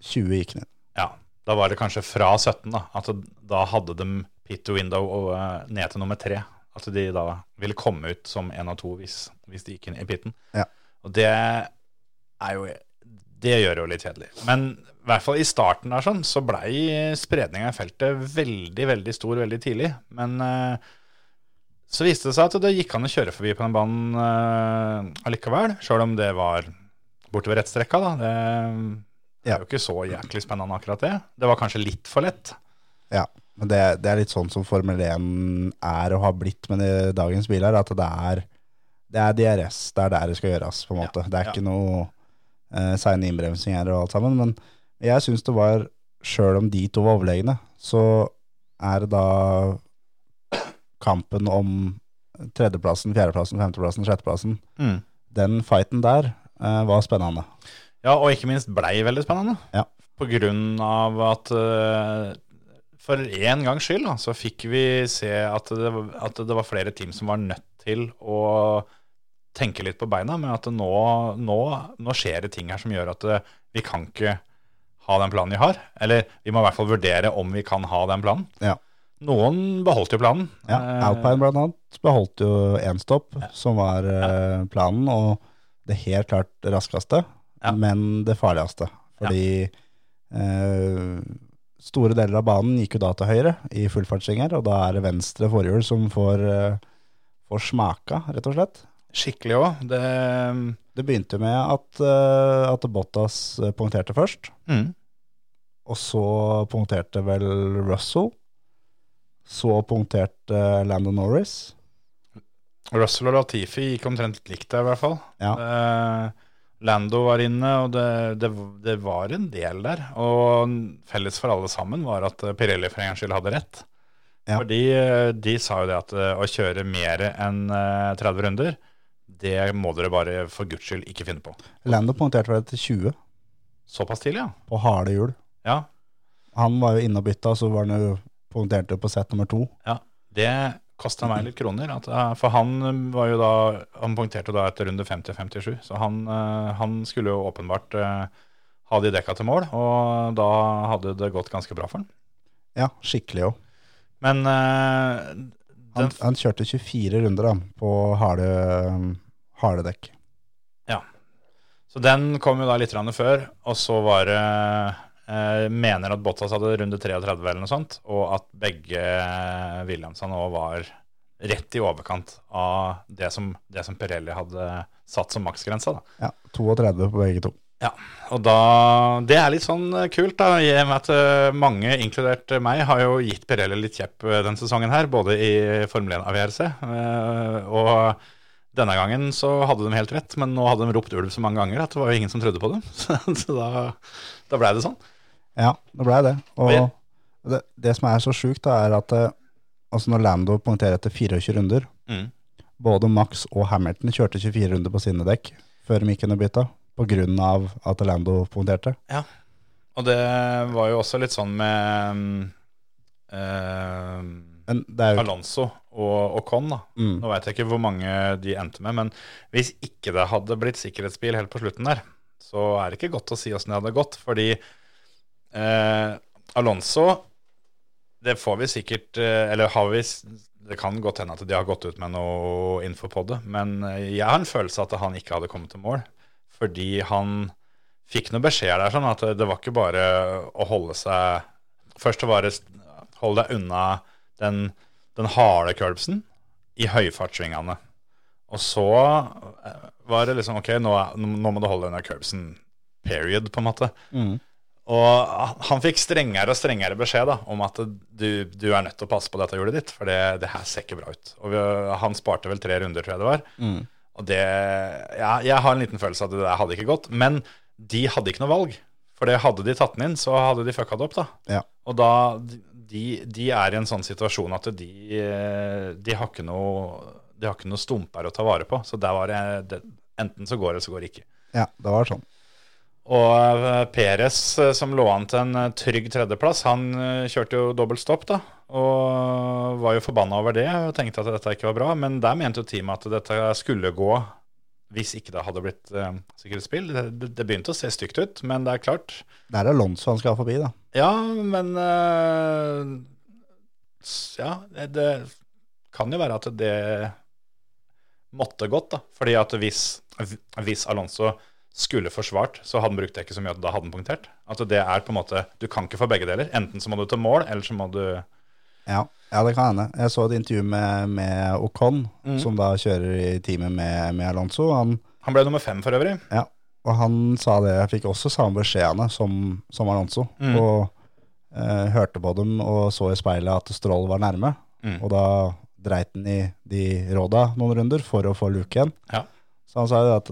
20 gikk ned. Ja, da var det kanskje fra 17 da, at da hadde de pit to window og uh, ned til nummer 3. At de da ville komme ut som én av to hvis, hvis de gikk inn i pitten. Ja. Og det er jo Det gjør det jo litt kjedelig. Men i hvert fall i starten der sånn, så blei spredninga i feltet veldig, veldig stor veldig tidlig. Men uh, så viste det seg at det gikk an å kjøre forbi på den banen uh, allikevel. Sjøl om det var bortover rettstrekka, da. Det, det er jo ikke så jæklig spennende akkurat det. Det var kanskje litt for lett. Ja, men det, det er litt sånn som Formel 1 er og har blitt med det, dagens biler, at det er, det er DRS, det er der det skal gjøres, på en måte. det er ja. ikke noe eh, seine innbremsinger og alt sammen, men jeg syns det var, sjøl om de to var overlegne, så er det da kampen om tredjeplassen, fjerdeplassen, femteplassen, sjetteplassen. Den fighten der eh, var spennende. Ja, og ikke minst blei veldig spennende. Ja. På grunn av at uh, for en gangs skyld da, så fikk vi se at det, at det var flere team som var nødt til å tenke litt på beina, med at nå, nå, nå skjer det ting her som gjør at eh, vi kan ikke ha den planen vi har. Eller vi må i hvert fall vurdere om vi kan ha den planen. Ja. Noen beholdt jo planen. Ja, Eh, Alpine annet beholdt jo én stopp, som var planen, og det helt klart raskeste, Ja. men det farligste. Fordi eh, store deler av banen gikk jo da til høyre i fullfartssvinger, og da er det venstre forhjul som får, eh, får smaka, rett og slett. Skikkelig òg. Det Det begynte med at, eh, at Bottas eh, punkterte først, mm. og så punkterte vel Russell. Så punkterte Landon Norris. Russell og Latifi gikk omtrent likt der, i hvert fall. Ja. Eh, Lando var inne, og det, det, det var en del der. Og felles for alle sammen var at eh, Pirelli for en gangs skyld hadde rett. Ja. Fordi eh, de sa jo det at eh, å kjøre mer enn eh, 30 runder, det må dere bare for guds skyld ikke finne på. Lando punkterte vel til 20 Såpass tidlig, ja. på harde hjul. Ja, Han var jo inne og bytta, så var han jo punkterte på sett nummer to. ja. Det kosta meg litt kroner. At, eh, for han eh, var jo da Han punkterte da etter runde 50-57, så han, eh, han skulle jo åpenbart ha de dekka til mål, og da hadde det gått ganske bra for han. Ja, skikkelig òg. Men eh, Han, den, han kjørte 24 runder da, på harde, harde dekk. Så den kom jo da litt før, og så var det Mener at Bottas hadde runde 33 eller noe sånt, og at begge Williamsa nå var rett i overkant av det som, det som Pirelli hadde satt som maksgrensa. da. Ja, 32 på begge to. Ja, og da, Det er litt sånn eh, kult, da, i og med at eh, mange, inkludert meg, har jo gitt Pirelli litt kjepp eh, denne sesongen her, både i Formel 1-avgjørelse. eh, Og denne gangen så hadde de helt rett, men nå hadde de ropt ulv så mange ganger at det var jo ingen som trodde på dem. Så, så da, da blei det sånn. Ja, det blei det. Og det, det som er så sjukt, da, er at eh, altså når Lando punkterer etter 24 runder Mm. Både Max og Hamilton kjørte 24 runder på sine dekk før de gikk bytta, på grunn av at Lando punkterte. Og det var jo også litt sånn med er jo Alonso og Ocon, da. mm, Nå veit jeg ikke hvor mange de endte med, men hvis ikke det hadde blitt sikkerhetsbil helt på slutten der, så er det ikke godt å si åssen det hadde gått, fordi eh, Alonso Det får vi sikkert eh, Eller har vi Det kan godt hende at de har gått ut med noe info på det, men eh, jeg har en følelse at han ikke hadde kommet til mål, fordi han fikk noe beskjed der, sånn at det var ikke bare å holde seg Først å det hold deg unna den, den harde curbsen i høyfartssvingene. Og så eh, var det liksom OK, nå, nå må du holde deg unna curbsen period, på en måte. mm, Og han fikk strengere og strengere beskjed da, om at du, du er nødt til å passe på dette hjulet ditt, for det, det her ser ikke bra ut. Og vi, han sparte vel tre runder, tror jeg det var. mm. Og det ja, Jeg har en liten følelse av at det der hadde ikke gått. Men de hadde ikke noe valg. For det hadde de tatt den inn, så hadde de fucka det opp, da. Ja. Og da de, de er i en sånn situasjon at de, de har ikke noe De har ikke noe stumper å ta vare på. Så der var det, det Enten så går det, så går det ikke. ja, det var sånn. Og eh, Peres, eh, som lå an til en eh, trygg tredjeplass, han kjørte jo dobbelt stopp, da. Og var jo forbanna over det og tenkte at dette ikke var bra. Men der mente jo teamet at dette skulle gå hvis ikke det hadde blitt uh, sikkerhetsspill. Det, det, begynte å se stygt ut, men det er klart Det er Alonso han skal forbi, da. Ja, men eh, Ja, det, det kan jo være at det måtte gått, da. Fordi at hvis, hvis Alonso skulle forsvart, så hadde han brukt dekket så mye at da hadde han punktert. Altså det er på en måte Du kan ikke få begge deler. Enten så må du til mål, eller så må du Ja, ja det kan hende. Jeg så et intervju med, med Ocon, som da kjører i teamet med, med Alonso. Han, Han ble nummer fem for øvrig. ja, og han sa det, jeg fikk også samme beskjedene som, som Alonso. Og eh, hørte på dem og så i speilet at Stroll var nærme. Mm. Og da dreit han i de råda noen runder for å få luke igjen. Ja. Så han sa at,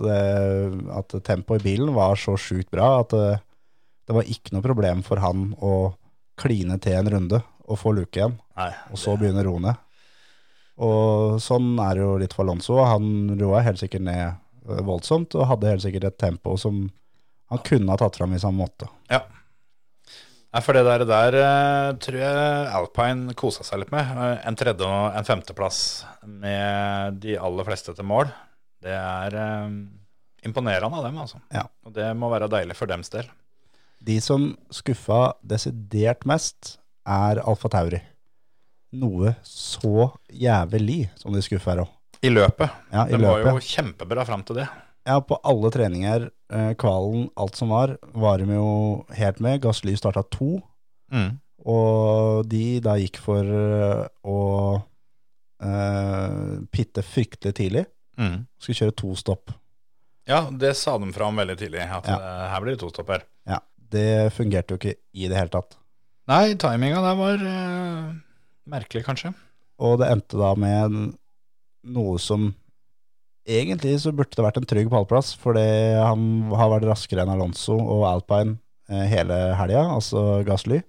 at tempoet i bilen var så sjukt bra at det, det var ikke noe problem for han å kline til en runde og få luke igjen, Nei. og så begynne å roe ned. Og sånn er det jo litt for Alonso. Han roa helt sikkert ned eh, voldsomt, og hadde helt sikkert et tempo som han kunne ha tatt fram hvis han måtte. Ja. Nei, for det der, der eh, tror jeg Alpine kosa seg litt med. Eh, En tredje- og en femteplass med de aller fleste til mål. Det er eh, imponerende av dem, altså. Ja. Og det må være deilig for dems del. De som skuffa desidert mest, er Alfa Tauri. Noe så jævlig som de skuffer òg. I løpet. Ja, i det var jo kjempebra fram til det. Ja, på alle treninger, eh, kvalen, alt som var, var de jo helt med. Gassly starta to, og de da gikk for eh, å eh, pitte fryktelig tidlig. Skulle kjøre to stopp. Ja, det sa de fra om veldig tidlig, at Ja. det, her blir det to stopp her. Ja, Det fungerte jo ikke i det hele tatt. Nei, timinga der var eh, merkelig, kanskje. Og det endte da med noe som Egentlig så burde det vært en trygg pallplass, fordi han har vært raskere enn Alonso og Alpine eh, hele helga, altså Gassly.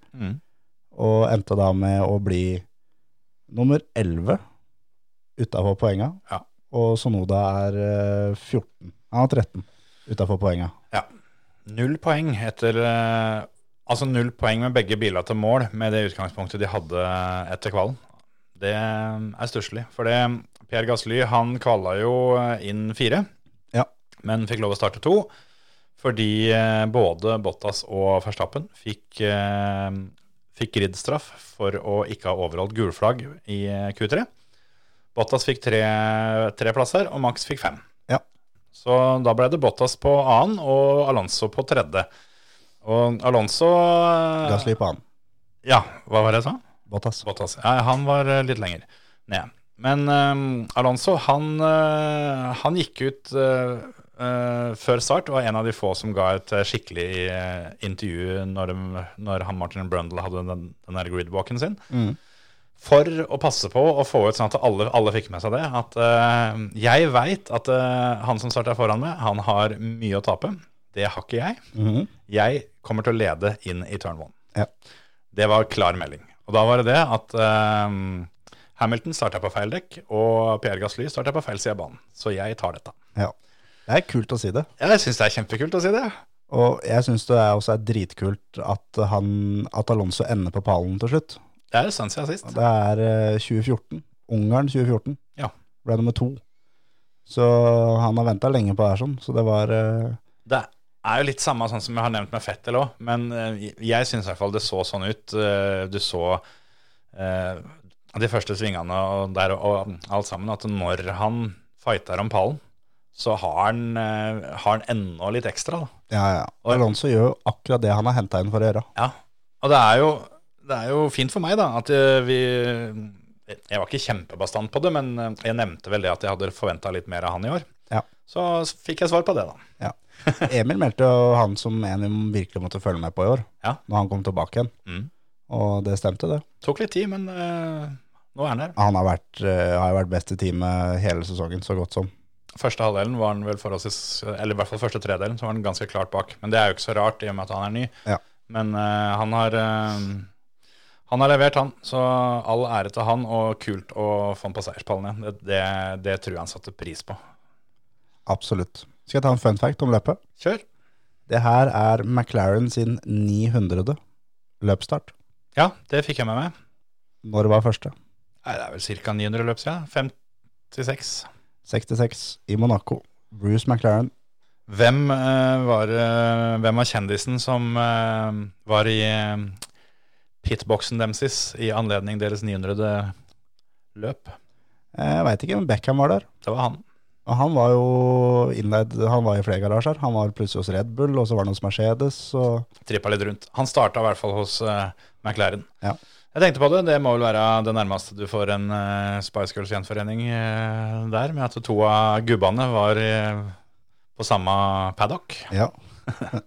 Og endte da med å bli nummer 11 utafor poenga. Ja. Og Sonoda er eh, 14. Han har 13 utafor poenga. Ja. Null poeng etter eh, Altså null poeng med begge biler til mål med det utgangspunktet de hadde etter kvalen. Det er stusslig. For det Pierre Gasly han kvala jo inn fire, Ja. men fikk lov å starte to. Fordi eh, både Bottas og Verstappen fikk, eh, fikk gridstraff for å ikke ha overholdt gulflagg i eh, Q3. Bottas fikk tre, tre plasser, og Max fikk fem. Ja. Så da ble det Bottas på annen og Alonso på tredje. Og Alonso eh, Gassly på annen. Ja, hva var det jeg sa? Bottas. Bottas. Ja, han var eh, litt lenger ned. Men um, Alonso, han, uh, han gikk ut uh, uh, før start. og Var en av de få som ga et eh, skikkelig eh, intervju når, de, når han Martin Brundle hadde den, den der gridwalken sin. Mm. For å passe på å få ut sånn at alle, alle fikk med seg det. At uh, jeg veit at uh, han som starta foran meg, han har mye å tape. Det har ikke jeg. Mhm. Jeg kommer til å lede inn i turn one. Ja. Det var klar melding. Og da var det det at uh, Hamilton starta på feil dekk, og Pierre Gasly starta på feil side av banen. Så jeg tar dette. ja. Det er kult å si det. Ja, Jeg syns det er kjempekult å si det. Og jeg syns det er også er dritkult at, han, at Alonso ender på pallen til slutt. Det er en stund siden sist. Det er eh, 2014. Ungarn 2014. Ja. Ble nummer to. Så han har venta lenge på det her, sånn. Så det var eh, Det er jo litt samme sånn som jeg har nevnt med Fettel òg, men eh, jeg syns i hvert fall det så sånn ut. Eh, Du så eh, de første svingene og, der, og alt sammen, at når han fighter om pallen, så har han, eh, har han enda litt ekstra. da. Ja, ja. Og Alonso gjør jo akkurat det han har henta inn for å gjøre. Ja, og det er jo, det er jo fint for meg da, at eh, vi Jeg var ikke kjempebastant på det, men eh, jeg nevnte vel det at jeg hadde forventa litt mer av han i år. Ja. Så fikk jeg svar på det, da. Ja. Emil meldte jo han som en vi virkelig måtte følge med på i år, Ja. når han kom tilbake igjen. Mm. Og det stemte, det. Tok litt tid, men uh, nå er han her. Han har vært, uh, har vært best i teamet hele sesongen, så godt som. Første halvdelen var han vel forholdsvis Eller i hvert fall første tredelen, så var han ganske klart bak. Men det er jo ikke så rart, i og med at han er ny. Ja. Men uh, han har Han har levert, han. Så all ære til han, og kult å få han på seierspallen igjen. Det, det, det tror jeg han satte pris på. Absolutt. Skal jeg ta en fun fact om løpet? Kjør. Det her er McLaren sin 900. løpsstart. Ja, det fikk jeg med meg. Når var første? Nei, det er vel ca. 900 løp siden. 56. 66 i Monaco. Bruce McLaren. Hvem, eh, var, eh, hvem var kjendisen som eh, var i pitboxen deres i anledning deres 900. løp? Eh, Jeg veit ikke, men Beckham var der. Det var han. Og han var jo innleid Han var i flere garasjer. Han var plutselig hos Red Bull, og så var han hos Mercedes. Og Trippa litt rundt. Han starta i hvert fall hos uh, McLaren. Ja. Jeg tenkte på det, det må vel være det nærmeste du får en uh, Spice Girls gjenforening uh, der, med at to av gubbene var på samme paddock. ja.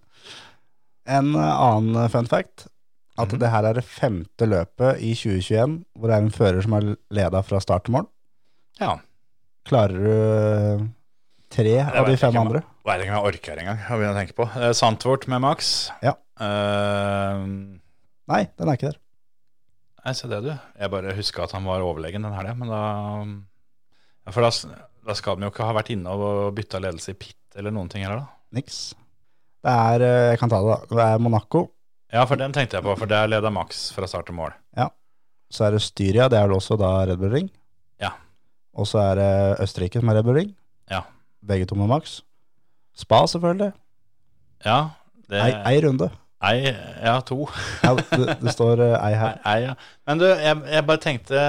en annen fun fact. At Mhm. det her er det femte løpet i 2021 hvor det er en fører som har leda fra start til mål. Ja. Klarer du eh, tre av de fem andre? vet ikke om jeg orker engang å begynne å tenke på. Eh, Sandtvort med Max. Ja. Uh, Nei, den er ikke der. Nei, se det, du. Jeg bare huska at han var overlegen den helga, men da ja, For da, da skal de jo ikke ha vært inne og bytta ledelse i pit eller noen ting heller, da. Niks. Det er eh, Jeg kan ta det, da. Det er Monaco. Ja, for den tenkte jeg på, for der leda Max fra start til mål. Ja. Så er det Styria, det er vel også da Red Bull Ring. Ja. Og så er det Østerrike som er Red Bull Ring. Ja. Begge to med Max. Spa, selvfølgelig. Ja, det Ei, ei runde. Ei, ja, to. Ja, det, det står eh, ei her. Ei, ja. Men du, jeg, jeg bare tenkte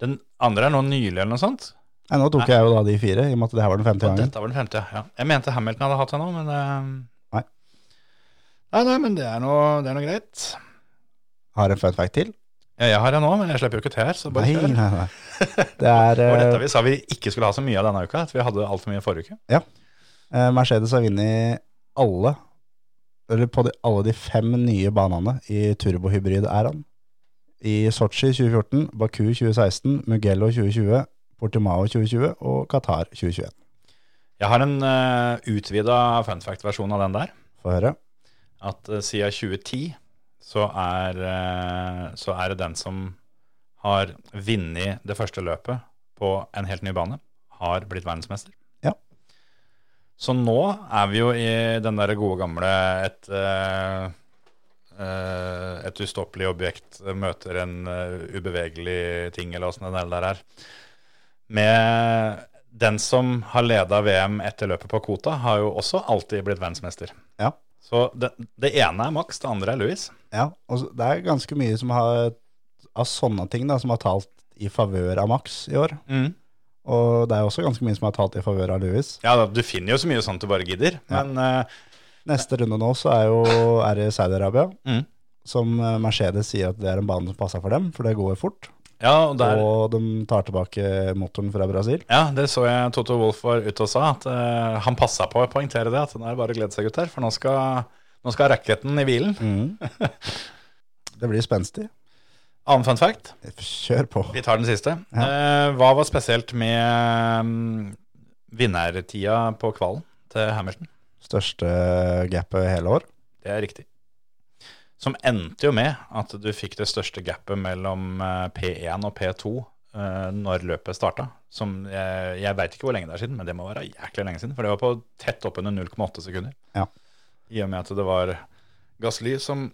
Den andre er nå nylig, eller noe sånt? Nei, nå tok jeg jo da de fire, i og med at det her var den femte gangen. dette var den femte, ja. Jeg mente Hamilton hadde hatt det nå, men eh, Nei. Nei, men det er noe, greit. Har en fun fact til. Ja, jeg har en nå, men jeg slipper jo ikke til her, så bare Nei, nei, nei. Det er eh, dette vi sa vi ikke skulle ha så mye av denne uka, at vi hadde altfor mye forrige uke. Ja. Mercedes har vunnet alle, eller på de, alle de fem nye banene i turbohybrid-æraen. I Sotsji 2014, Baku 2016, Mugello 2020, Portimao 2020 og Qatar 2021. Jeg har en uh, utvida fun fact-versjon av den der. Få høre. At uh, siden 2010 så er, uh, så er det den som har vunnet det første løpet på en helt ny bane, har blitt verdensmester. Ja. Så nå er vi jo i den der gode gamle et, uh, Uh, et ustoppelig objekt møter en uh, ubevegelig ting, eller åssen det der er. Med den som har leda VM etter løpet på Kota, har jo også alltid blitt verdensmester. Ja. Så det, det ene er Max, det andre er Louis. Ja, og det er ganske mye som har, av sånne ting da, som har talt i favør av Max i år. Og det er også ganske mye som har talt i favør av Lewis. Ja, da, du finner jo så mye sånt du bare gidder. Ja. Men uh, Neste runde nå så er jo er det Saudi-Arabia, Mm. som eh, Mercedes sier at det er en bane som passer for dem, for det går fort. Ja, og der, Og de tar tilbake motoren fra Brasil. ja, det så jeg Toto Wolff var ute og sa, at uh, han passa på å poengtere det. At nå er det bare å glede seg, gutter, for nå skal, nå skal racketen i hvilen. Mm. det blir spenstig. Annen fun fact, Kjør på. vi tar den siste. Eh, hva var spesielt med um, vinnertida på kvalen til Hamilton? Største gapet hele år. Det er riktig. Som endte jo med at du fikk det største gapet mellom eh, P1 og P2 eh, når løpet starta. Som jeg, jeg veit ikke hvor lenge det er siden, men det må være jæklig lenge siden. For det var på tett oppunder 0,8 sekunder. Ja. I og med at det var Gasly som,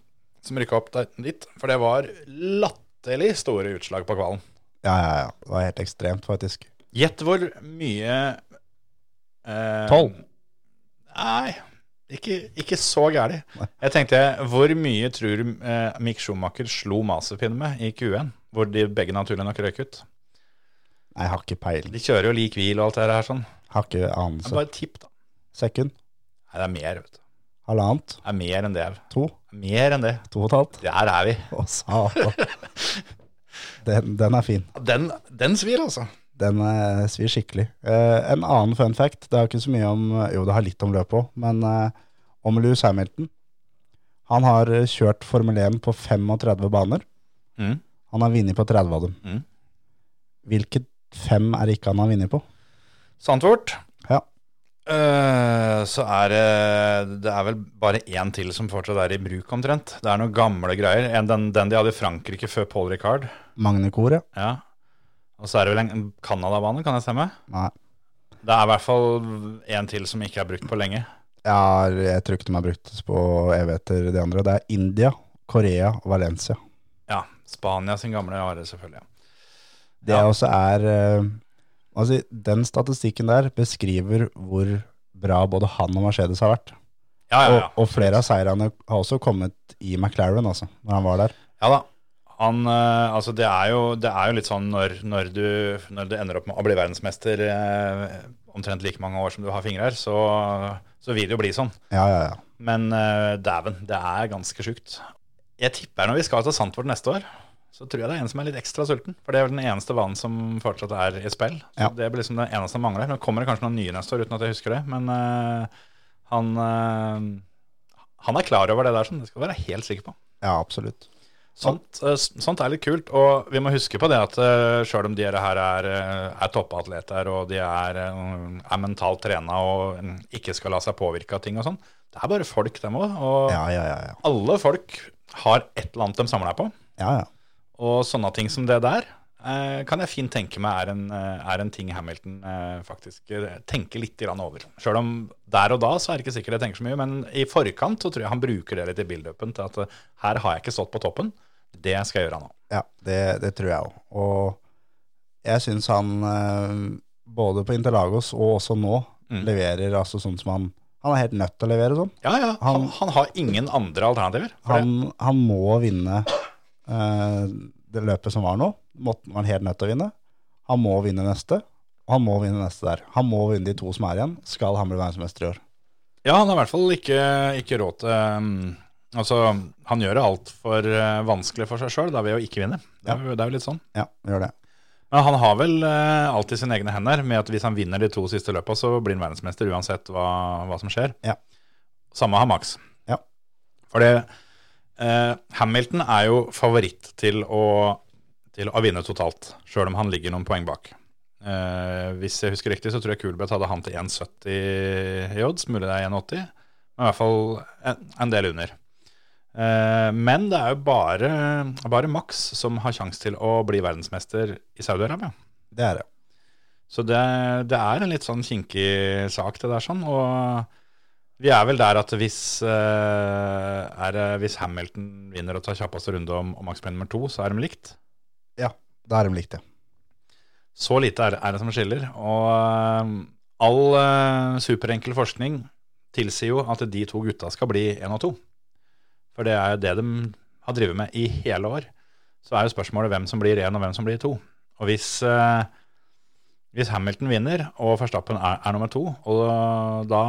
som rykka opp der, dit. For det var latterlig store utslag på kvalen. Ja, ja, ja. Det var helt ekstremt, faktisk. Gjett hvor mye eh, Tolv. Nei, ikke, ikke så gærlig. Jeg tenkte, hvor mye tror du eh, Mick Schumacher slo Maserpin med i Q1? Hvor de begge naturlig nok røyk ut. Nei, jeg har ikke peiling. De kjører jo lik hvil og alt det her sånn. Har ikke Men anelse. Bare tipp, da. Sekund. Nei, det er mer, vet du. Halvannet. Det er mer enn det. To. Mer enn det. To og et halvt. Der er vi. Å, satan. Den, den er fin. Den, den svir, altså. Den eh, svir skikkelig. Eh, en annen fun fact, det har ikke så mye om Jo, det har litt om løpet òg, men eh, om Louis Hamilton. Han har eh, kjørt Formel 1 på 35 baner. Mm. Han har vunnet på 30 av dem. Mm. Hvilke fem er det ikke han har vunnet på? Sandfort. Ja. Uh, så er det Det er vel bare én til som fortsatt er i bruk, omtrent. Det er noen gamle greier. En, den, den de hadde i Frankrike før Paul Ricard. Magnekoret? Ja. Og så er det vel en Canada-bane, kan jeg stemme? Nei. Det er i hvert fall en til som ikke er brukt på lenge. Ja, jeg tror ikke de har brukt på evigheter, de andre. Det er India, Korea og Valencia. Ja, Spania sin gamle are, selvfølgelig. Ja. Det også er Altså, den statistikken der beskriver hvor bra både han og Mercedes har vært. Ja, ja, ja. Og, og flere av seirene har også kommet i McLaren, altså, når han var der. Ja da. Han, eh, altså det, er jo, det er jo litt sånn når, når, du, når du ender opp med å bli verdensmester eh, omtrent like mange år som du har fingre så, så vil det jo bli sånn. Ja, ja, ja. Men eh, dæven, det er ganske sjukt. Jeg tipper når vi skal til Sandford neste år, så tror jeg det er en som er litt ekstra sulten. For det er vel den eneste banen som fortsatt er i spill. Så Ja. det blir liksom det eneste som mangler. Nå kommer det kanskje noen nye neste år uten at jeg husker det, men eh, han, eh, han er klar over det der, sånn. det skal du være helt sikker på. Ja, absolutt. Sånt, eh, sånt er litt kult, og vi må huske på det at uh, sjøl om de her er, eh, er toppatleter og de er, eh, er mentalt trena og mm, ikke skal la seg påvirke av ting og sånn, det er bare folk, dem òg. Og Ja, ja, ja. ja. alle folk har et eller annet de samler deg på. ja, ja. Og sånne ting som det der eh, kan jeg fint tenke meg er en, eh, er en ting Hamilton eh, faktisk eh, tenker litt grann over. Sjøl om der og da så er det ikke sikkert jeg tenker så mye, men i forkant så tror jeg han bruker det litt i build-upen til at eh, her har jeg ikke stått på toppen, det skal jeg gjøre nå. Ja, det, det tror jeg òg. Og jeg syns han eh, både på Interlagos og også nå Mm. leverer altså sånn som han Han er helt nødt til å levere sånn. Ja, ja, han, Han- han har ingen andre alternativer. Han, han må vinne eh, det løpet som var nå. Måtte var han helt nødt til å vinne. Han må vinne neste, og han må vinne neste der. Han må vinne de to som er igjen, skal han bli verdensmester i år. Ja, han har i hvert fall ikke, ikke råd til um, Altså, han gjør det altfor uh, vanskelig for seg sjøl ved å ikke vinne. Det er, det er jo litt sånn. Ja, gjør det. Men han har vel uh, alltid sine egne hender med at hvis han vinner de to siste løpa, så blir han verdensmester uansett hva, hva som skjer. Ja. Samme har Max. Ja. For det eh, Hamilton er jo favoritt til å, til å vinne totalt, sjøl om han ligger noen poeng bak. Eh, hvis jeg husker riktig, så tror jeg Kulbeth hadde han til 1,70 i odds. Mulig det er 1,80, men i hvert fall en, en del under. Eh, men det er jo bare, bare Max som har sjanse til å bli verdensmester i Saudi-Arabia. Det er det. Så det, det er en litt sånn kinkig sak, det der sånn. Og vi er vel der at hvis, uh, er, hvis Hamilton vinner og tar kjappeste runde om, om Max blir nummer to, så er de likt. Ja, da er de likt, ja. Så lite er, er det som skiller. Og uh, all uh, superenkel forskning tilsier jo at de to gutta skal bli én og to. For det er jo det de har drevet med i hele år. Så er jo spørsmålet hvem som blir én, og hvem som blir to. Og hvis, hvis Hamilton vinner, og Verstappen er, er nummer to, og da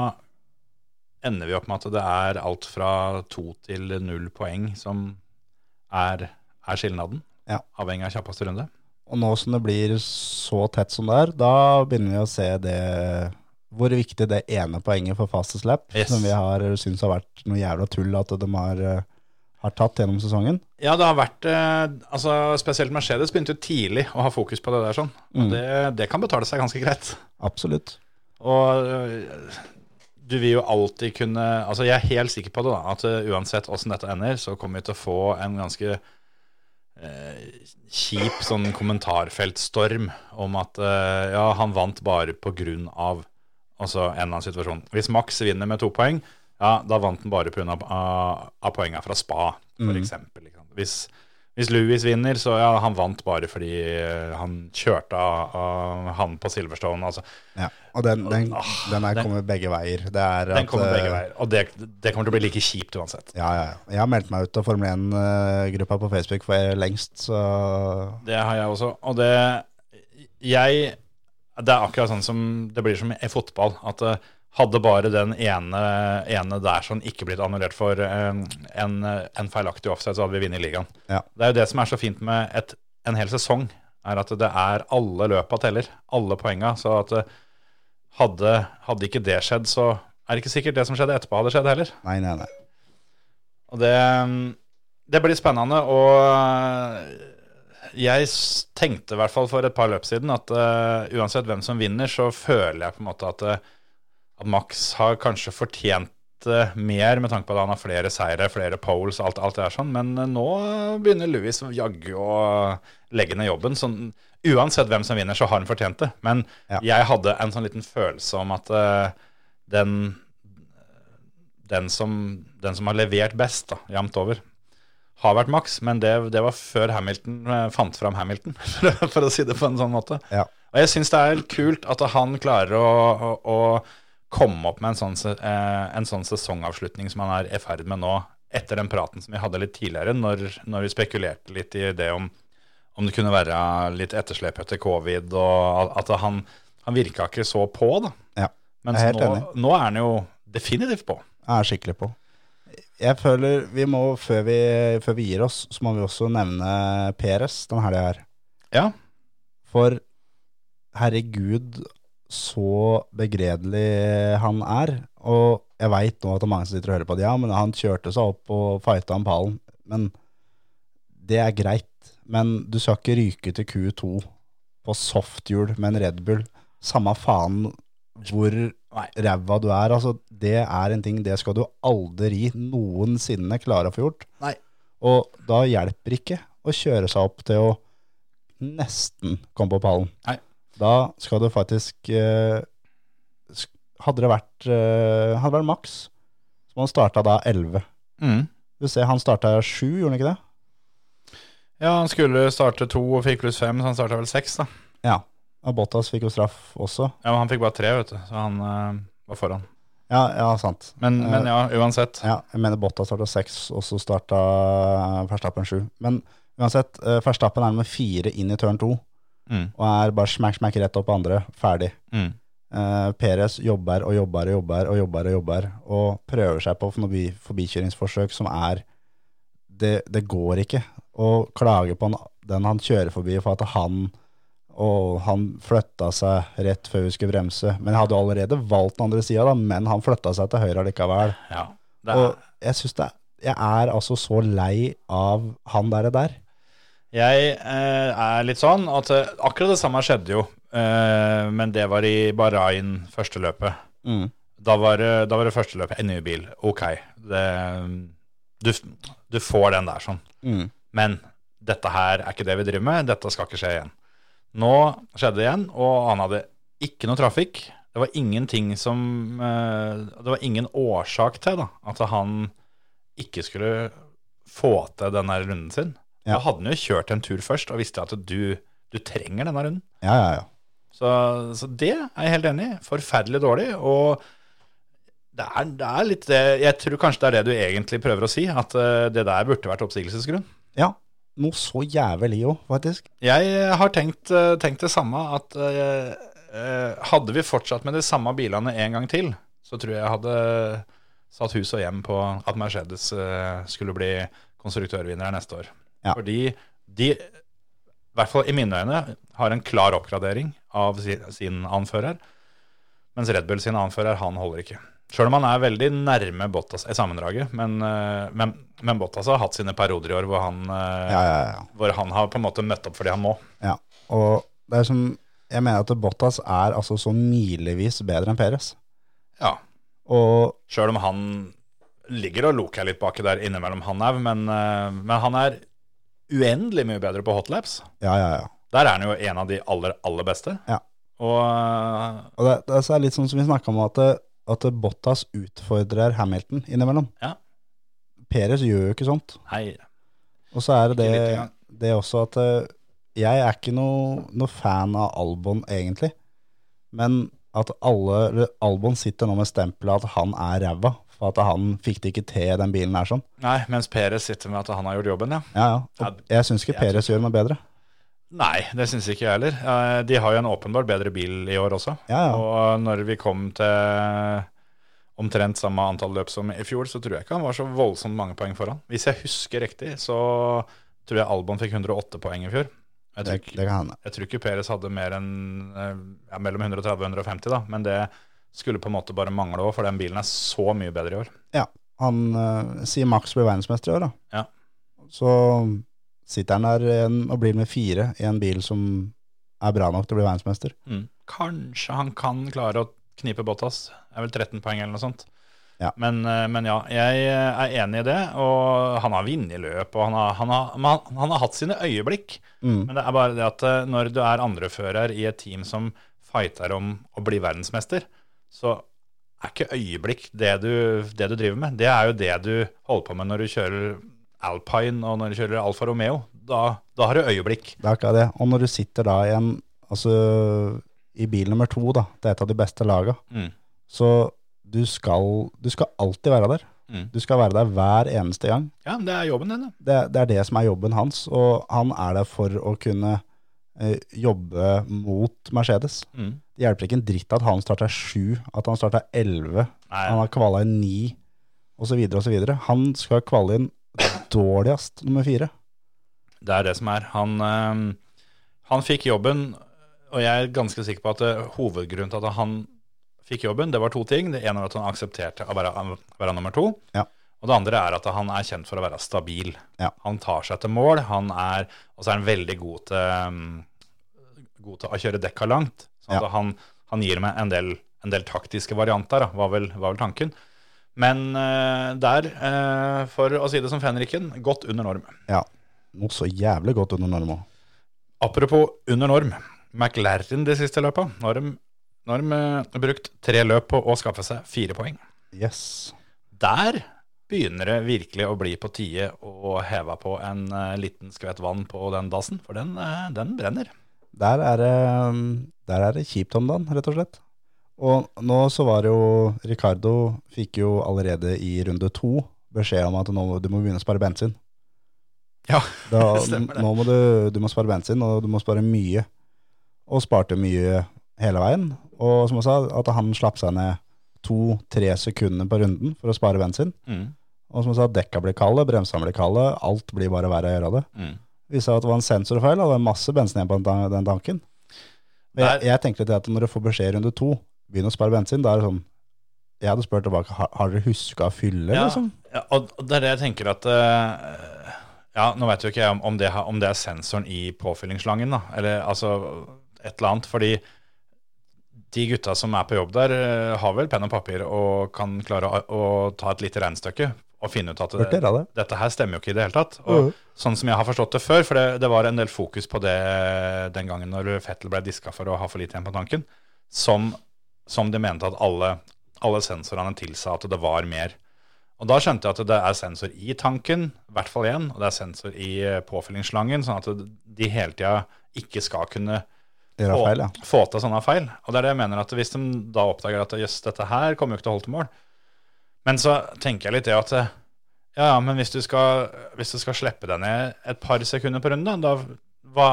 ender vi opp med at det er alt fra to til null poeng som er, er skilnaden. Ja. Avhengig av kjappeste runde. Og nå som det blir så tett som det er, da begynner vi å se det hvor viktig det ene poenget for fastest lap, Yes. som vi har syns har vært noe jævla tull at de har, eh, har tatt gjennom sesongen. Ja, det har vært eh, altså Spesielt Mercedes begynte jo tidlig å ha fokus på det der. sånn Og det, det kan betale seg ganske greit. Absolutt. Og øh, du vil jo alltid kunne Altså Jeg er helt sikker på det, da at øh, uansett åssen dette ender, så kommer vi til å få en ganske eh, kjip sånn kommentarfeltstorm om at eh, ja, han vant bare på grunn av altså en eller annen situasjon. Hvis Max vinner med to poeng, ja, da vant han bare pga. Av, av poenga fra spa, ikke sant. Hvis, hvis Louis vinner, så ja, han vant bare fordi eh, han kjørte av, av han på Silverstone. altså Ja. Og den, den, Åh, den her den- begge veier. Det er Den at, kommer begge eh, veier. Og det, det kommer til å bli like kjipt uansett. Ja, ja, ja. Jeg har meldt meg ut av Formel 1-gruppa på Facebook for lengst, så Det har jeg også. Og det Jeg Det er akkurat sånn som det blir som i fotball. At eh, hadde bare den ene, ene der sånn ikke blitt annullert for eh, en, en feilaktig offside, så hadde vi vunnet ligaen. Ja. Det er jo det som er så fint med et, en hel sesong, er at det er alle løpa teller. Alle poenga. Så at eh, hadde, hadde ikke det skjedd, så er det ikke sikkert det som skjedde etterpå, hadde skjedd heller. Nei, nei, nei. Og det, det blir spennende, og jeg tenkte i hvert fall for et par løp siden at uh, uansett hvem som vinner, så føler jeg på en måte at, eh, at Max har kanskje fortjent mer med tanke på at han har flere seire, flere poles, alt, alt det der sånn, men eh, nå begynner Louis jaggu å legge ned jobben. Sånn, uansett hvem som vinner, så har han fortjent det. Men Ja. jeg hadde en sånn liten følelse om at uh, den den som, den som har levert best, da, jevnt over, har vært Max, men det, det var før Hamilton eh, fant fram Hamilton, for, for å si det på en sånn måte. Ja. Og jeg syns det er kult at han klarer å, å, å komme opp med en sånn, eh, en sånn sesongavslutning som han er i ferd med nå, etter den praten som vi hadde litt tidligere, når, når vi spekulerte litt i det om, om det kunne være litt etterslep etter covid, og at han, han virka ikke så på, da. Ja, Mens jeg er helt nå, enig. nå er han jo definitivt på. Jeg er skikkelig på. Jeg føler vi må, før vi, før vi gir oss, så må vi også nevne Peres den helga her. Ja. For herregud, så begredelig han er. Og jeg veit nå at det er mange som sitter og hører på det. Ja, men han kjørte seg opp og fighta om pallen. Men det er greit. Men du skal ikke ryke til Q2 på softhjul med en Red Bull. Samme faen hvor ræva du er. Altså, det er en ting, det skal du aldri noensinne klare å få gjort. Nei. Og da hjelper ikke å kjøre seg opp til å nesten komme på pallen. Nei. Da skal du faktisk eh, Hadde det vært eh, Hadde det vært maks, så må han starta da 11. Mm. Du ser, han starta 7, gjorde han ikke det? Ja, han skulle starte 2 og fikk pluss 5, så han starta vel 6, da. Ja. Og Bottas fikk jo straff også. Ja, men han fikk bare 3, vet du, så han eh, var foran. Ja, ja, sant. Men, Eh, men ja, uansett. Ja, jeg mener Bottas starta 6, og så starta Verstappen 7. Men uansett, eh, Verstappen er med 4 inn i turn 2, Mm. og er bare smack, smack rett opp andre. Ferdig. Mm. Eh, Peres jobber og jobber og jobber og jobber og jobber og prøver seg på forbi, forbikjøringsforsøk som er det, det går ikke. Og klager på han, den han kjører forbi for at han og han flytta seg rett før vi skulle bremse. Men jeg hadde allerede valgt den andre sida, men han flytta seg til høyre likevel. Ja. Er, Og jeg synes det Jeg er altså så lei av han der. der. Jeg eh, er litt sånn at eh, akkurat det samme skjedde jo, eh, men det var i Bahrain første løpet. Mm. Da var, det- da var det første løpet en ny bil. Ok, det, du, du får den der sånn. Mm. Men dette her er ikke det vi driver med, dette skal ikke skje igjen. Nå skjedde det igjen, og han hadde ikke noe trafikk. Det var ingenting som eh, Det var ingen årsak til da, at han ikke skulle få til denne runden sin. Da hadde han jo kjørt en tur først og visste at du, du trenger denne runden. Ja, ja, ja. Så, så det er jeg helt enig i. Forferdelig dårlig. Og det er, det er litt det Jeg tror kanskje det er det du egentlig prøver å si, at eh, det der burde vært oppsigelsesgrunn. Ja, noe så jævlig òg, faktisk. Jeg har tenkt, eh, tenkt det samme, at eh, eh, hadde vi fortsatt med de samme bilene en gang til, så tror jeg jeg hadde satt hus og hjem på at Mercedes eh, skulle bli konstruktørvinner neste år. Ja. Fordi de, i hvert fall i mine øyne, har en klar oppgradering av sin, sin anfører, mens Red Bull sin anfører, han holder ikke. Sjøl om han er veldig nærme Bottas i sammendraget, men, eh, men, men Bottas har hatt sine perioder i år hvor han, eh, Ja, ja, ja. hvor han har på en måte møtt opp fordi han må. ja. Og det er som Jeg mener at Bottas er altså så milevis bedre enn Peres. Ja. Og Sjøl om han ligger og loker litt baki der innimellom han òg, men, eh, men han er uendelig mye bedre på hotlaps. ja, ja, ja. Der er han jo en av de aller, aller beste. Ja. Og Og det, det er litt sånn som vi snakka om, at, at Bottas utfordrer Hamilton innimellom. Ja. Peres gjør jo ikke sånt. nei, Og så er det det, det også at eh, jeg er ikke noe, noe fan av Albon, egentlig. Men at alle, Albon sitter nå med stempelet at han er ræva, for at han fikk det ikke til den bilen her sånn. nei, mens Perez sitter med at han har gjort jobben, ja. Ja, ja. Og jeg syns ikke Peres gjør noe bedre. Nei, det syns ikke jeg heller. Eh, De har jo en åpenbart bedre bil i år også. Ja, ja. Og når vi kom til omtrent samme antall løp som i fjor, så tror jeg ikke han var så voldsomt mange poeng foran. Hvis jeg husker riktig, så tror jeg Albon fikk 108 poeng i fjor. Jeg tror, ikke- det kan hende. jeg tror ikke Perez hadde mer enn eh, ja, mellom 130 og 150, da. Men det skulle på en måte bare mangle òg, for den bilen er så mye bedre i år. Ja. Han uh, sier Max blir verdensmester i år, da. Ja. Så sitter han der en, og blir med fire i en bil som er bra nok til å bli verdensmester. Mm. Kanskje han kan klare å knipe Bottas. Det er vel 13 poeng eller noe sånt. Ja. Men, eh, men ja, jeg er enig i det. Og han har vunnet løp, og han har, han, har, han, han har hatt sine øyeblikk. Mm. Men det er bare det at eh, når du er andrefører i et team som fighter om å bli verdensmester, så er ikke øyeblikk det du, det du driver med. Det er jo det du holder på med når du kjører Alpine og når du kjører Alfa Romeo. Da, da har du øyeblikk. Det er akkurat det. Og når du sitter da i en altså i bil nummer to, da, det er et av de beste laga, Mm. så du skal, du skal alltid være der. Mm. Du skal være der hver eneste gang. Ja, men det er jobben din, det. Det, det er det som er jobben hans, og han er der for å kunne jobbe mot Mercedes. Mm. Det hjelper ikke en dritt at han starter sju, at han starter elleve, han har kvala inn ni, osv., osv. Han skal kvalle inn dårligst nummer fire. Det er det som er. Han, øh, han fikk jobben, og jeg er ganske sikker på at eh, hovedgrunnen til at han fikk jobben, det var to ting. Det ene var at han aksepterte å være, være nummer to. Ja. Og det andre er at han er kjent for å være stabil. Ja. Han tar seg til mål, han er, og så er han veldig god til, um, god til å kjøre dekka langt. Sånn Ja. han, han gir meg en del, en del taktiske varianter, var vel, var vel tanken. Men uh, der, uh, for å si det som fenriken, godt under norm. Ja, noe så jævlig godt under norm også. Apropos under norm. McLaren de siste løpa. Nå har de, nå har de eh, brukt tre løp på å skaffe seg fire poeng. Yes. Der begynner det virkelig å bli på tide å heve på en eh, liten skvett vann på den dassen, for den, eh, den brenner. Der er, det, um, der er det kjipt om dagen, rett og slett. Og nå så var det jo Ricardo fikk jo allerede i runde to beskjed om at nå du må begynne å spare bensin. Ja, Da, stemmer det. nå må du, du må spare bensin, og du må spare mye. Og sparte mye hele veien. Og som jeg sa, at han slapp seg ned to-tre sekunder på runden for å spare bensin. Mm. Og som jeg sa, dekka blir kalde, bremsene blir kalde, alt blir bare verre å gjøre det. Mm. Viste seg at det var en sensorfeil, og det var masse bensin igjen på den, tanken. Jeg, jeg tenkte litt at når du får beskjed i runde to, begynn å spare bensin, da er det sånn Jeg hadde spurt tilbake, har, har dere huska å fylle, Ja, liksom? ja, og det er det jeg tenker at uh, Ja, nå vet jo ikke jeg om, om, det, om det er sensoren i påfyllingsslangen, da. Eller altså et eller annet. Fordi de gutta som er på jobb der, eh, har vel penn og papir og kan klare å, ta et lite regnestykke og finne ut at det, det. dette her stemmer jo ikke i det hele tatt. Og sånn som jeg har forstått det før, for det, det var en del fokus på det den gangen når Fettel ble diska for å ha for lite igjen på tanken, som, som de mente at alle, alle sensorene tilsa at det var mer. Og da skjønte jeg at det er sensor i tanken, i hvert fall én, og det er sensor i eh, påfyllingsslangen, sånn at de hele tida ikke skal kunne Gjøre få, feil, ja. få til sånne feil. Og det er det jeg mener, at hvis de da oppdager at jøss, dette her kommer jo ikke til å holde til mål. Men så tenker jeg litt det at eh, ja, ja, men hvis du skal, hvis du skal slippe deg ned et par sekunder på runden, da, hva,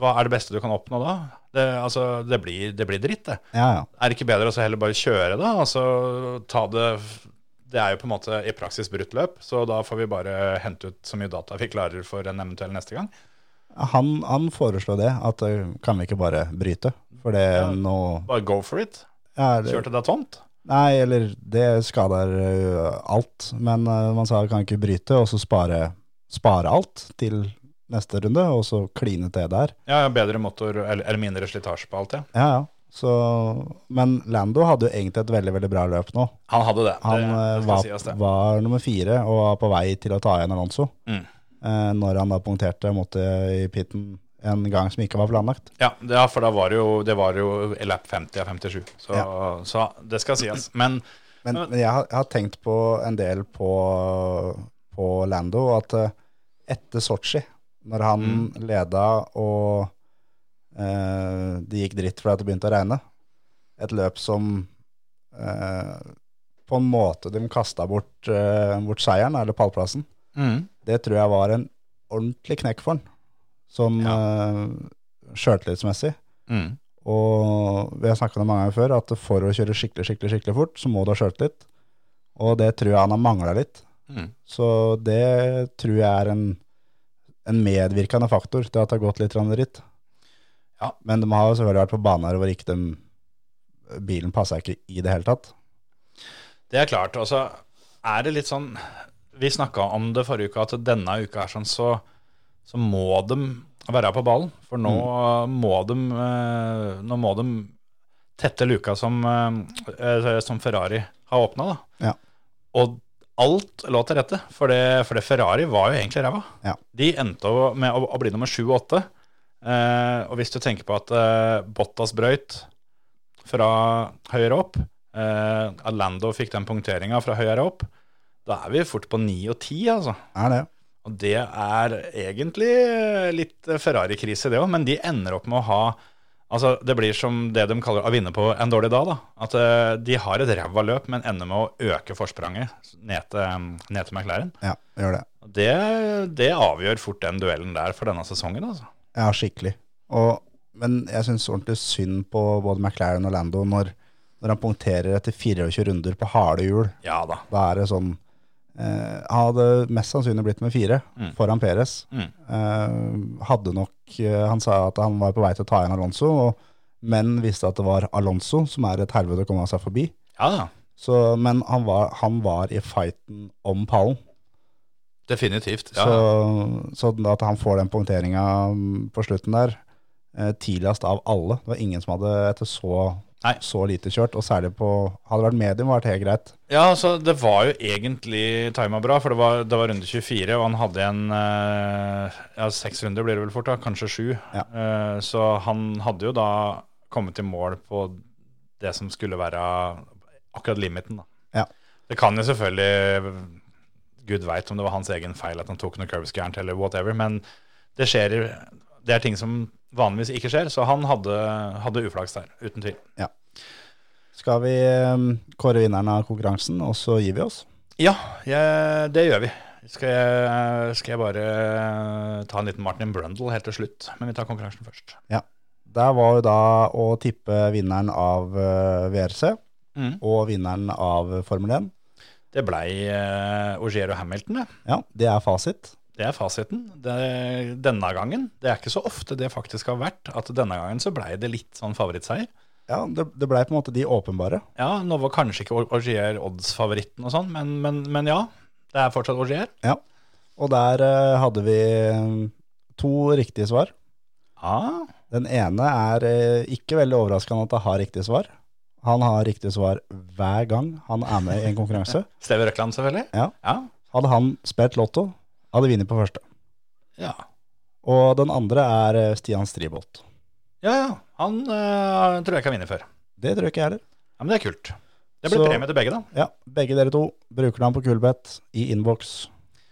hva er det beste du kan oppnå da? Det, altså, det, blir, det blir dritt, det. Ja, ja. Er det ikke bedre å så heller bare kjøre, da? Altså, ta det Det er jo på en måte i praksis brutt løp, så da får vi bare hente ut så mye data vi klarer for en eventuell neste gang. Han, han foreslår det, at kan vi ikke bare bryte? For det Ja. nå Bare go for it. ja, det, Kjørte deg tomt. Nei, eller det skader alt. Men man sa kan ikke bryte, og så spare, spare alt til neste runde, og så kline til der. Ja, ja, bedre motor eller, mindre slitasje på alt, ja. Ja, ja. Så, men Lando hadde jo egentlig et veldig veldig bra løp nå. Han hadde det. Han det, det var, si det. var nummer fire og var på vei til å ta igjen Alonso. Mm. Eh, når han da punkterte mot det i pitten en gang som ikke var planlagt. Ja, det, for da var det jo, det var jo lap 50 av 57. Så, Ja. så det skal sies. Men Men, men jeg, har, jeg har tenkt på en del på, på Lando, at eh, etter Sotsji, når han Mm. leda og eh, det gikk dritt fordi det begynte å regne, et løp som eh, på en måte de kasta bort, eh, bort seieren, eller pallplassen, mm, det tror jeg var en ordentlig knekk for han, sånn ja. sjøltillitsmessig. mm, Og vi har snakket om mange ganger før, at for å kjøre skikkelig, skikkelig, skikkelig fort, så må du ha sjøltillit. Og det tror jeg han har mangla litt. mm. Så det tror jeg er en, en medvirkende faktor til at det har gått litt dritt. Ja. Men de har jo selvfølgelig vært på baner hvor ikke de, bilen passa ikke i det hele tatt. Det er klart. Og så er det litt sånn Vi snakka om det forrige uke, at denne uka er sånn, så, så må de være på ballen. For nå må de eh, Nå må de tette luka som, eh, som Ferrari har åpna, da. Ja. Og alt lå til rette, for det, for det Ferrari var jo egentlig ræva. Ja. De endte med å, å bli nummer sju og åtte. Eh, og hvis du tenker på at eh, Bottas brøyt fra høyere opp, eh, Alando fikk den punkteringa fra høyere opp, da er vi fort på ni og ti, altså. Er det? Og det er egentlig litt Ferrari-krise, det òg, men de ender opp med å ha Altså, Det blir som det de kaller å vinne på en dårlig dag. da. At eh, De har et ræva løp, men ender med å øke forspranget ned til, ned til McLaren. Ja, gjør det. Det, det avgjør fort den duellen der for denne sesongen. altså. Ja, skikkelig. Og, men jeg syns ordentlig synd på både McLaren og Lando når, når han punkterer etter 24 runder på harde hjul. Ja da. Da er det sånn eh, hadde mest sannsynlig blitt med fire foran Peres. Mm. Eh, hadde nok eh, Han sa at han var på vei til å ta igjen Alonso, og, men visste at det var Alonso som er et helvete å komme seg forbi. Ja. Så, men han var, han var i fighten om pallen. Definitivt. Ja. Så, så at han får den punkteringa mm, på slutten der, tidligst av alle. Det var ingen som hadde etter så, Nei. så lite kjørt. Og særlig på Hadde det vært medium, var det helt greit. Ja, altså det var jo egentlig tima bra, for det var, det var runde 24, og han hadde en eh, Ja, seks runder blir det vel fort, da, kanskje sju. Ja. Eh, så han hadde jo da kommet i mål på det som skulle være akkurat limiten, da. Ja. Det kan jo selvfølgelig Gud veit om det var hans egen feil at han tok noe curbs gærent eller whatever, men det skjer Det er ting som vanligvis ikke skjer, så han hadde, hadde uflaks der, uten tvil. Skal vi eh, kåre vinneren av konkurransen, og så gir vi oss? Ja, jeg, det gjør vi. Skal jeg, skal jeg bare ta en liten Martin Brundle helt til slutt, men vi tar konkurransen først. Ja. Der var jo da å tippe vinneren av eh, VRC Mm. og vinneren av Formel 1. Det blei uh, Ogier og Hamilton, det. Ja, det er fasit. Det er fasiten. Det, denne gangen, det er ikke så ofte det faktisk har vært, at denne gangen så blei det litt sånn favorittseier. Ja, det, det blei på en måte de åpenbare. Ja, nå var kanskje ikke Ogier odds-favoritten og sånn, men, men, men ja. Det er fortsatt Ogier. Ja. Og der uh, hadde vi eh, to riktige svar. Ja, Den ene er uh, ikke veldig overraskende at han har riktig svar. Han har riktig svar hver gang han er med i en konkurranse. Steve Røkland, selvfølgelig. Ja. Ja. Hadde han spilt lotto, hadde vunnet på første. Ja, Og den andre er eh, Stian Stribolt. ja. ja. Han eh, tror jeg ikke har vunnet før. Det tror jeg ikke jeg heller. Ja, Men det er kult. Det blir Så- premie til begge, da. Ja, begge dere to. Bruker navn på Kulbeth i innboks.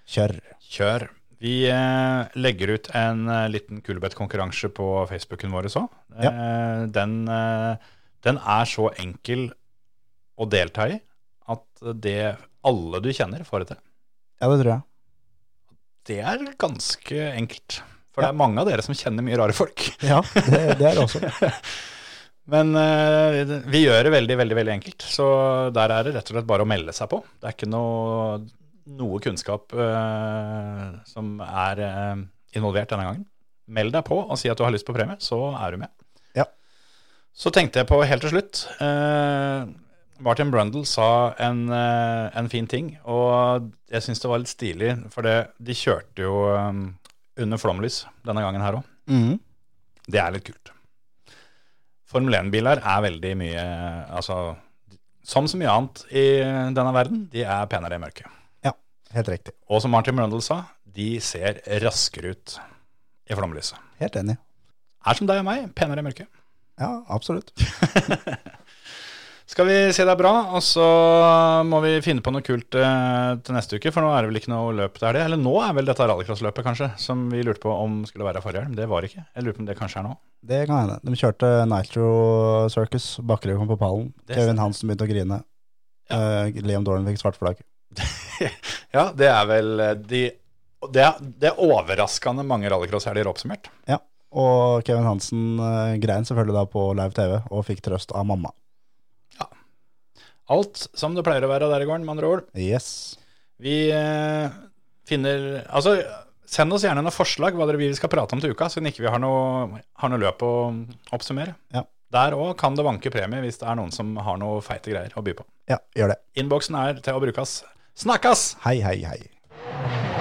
Kjør. Kjør. Vi eh, legger ut en eh, liten Kulebeth-konkurranse på Facebooken vår òg. Eh, den, eh, den er så enkel å delta i at det alle du kjenner, får det til. Ja, det tror jeg. Det er ganske enkelt. For det er mange av dere som kjenner mye rare folk. Ja, det, det er det også. Men uh, vi gjør det veldig, veldig veldig enkelt. Så der er det rett og slett bare å melde seg på. Det er ikke noe, noe kunnskap uh, som er uh, involvert denne gangen. Meld deg på og si at du har lyst på premie, så er du med. Ja. Så tenkte jeg på helt til slutt eh, Martin Brundle sa en, eh, en fin ting, og jeg syns det var litt stilig, for det, de kjørte jo eh, under flomlys denne gangen her òg. Mm. Det er litt kult. Formel 1-biler er veldig mye Altså, som så mye annet i denne verden, de er penere i mørket. Ja, Helt riktig. Og som Martin Brundle sa, de ser raskere ut i flomlyset. Helt enig. Er som deg og meg, penere i mørket. Ja, absolutt. Skal vi si det er bra, og så må vi finne på noe kult eh, til neste uke, for nå er det vel ikke noe løp der det? Eller nå er vel dette rallycrossløpet, kanskje, som vi lurte på om skulle være forrige helg. Det var ikke. Jeg lurer på om det kanskje er nå. Det kan hende. De kjørte Nitro Circus. Bakkerud kom på pallen. Kevin Hansen begynte å grine. Eh, Liam Dorn fikk svart flagg. Ja, det er vel eh, de det er, det er overraskende mange rallycrosshelger oppsummert. Ja. Og Kevin Hansen uh, grein selvfølgelig da på live TV og fikk trøst av mamma. Alt som det pleier å være der i gården, med andre ord. Yes. Vi eh, finner Altså, send oss gjerne noen forslag hva dere vil vi skal prate om til uka, siden ikke vi har noe, har noe løp å oppsummere. Ja. Der òg kan det vanke premie hvis det er noen som har noe feite greier å by på. Ja, gjør det. Innboksen er til å brukes. Snakkes! Hei, hei, hei.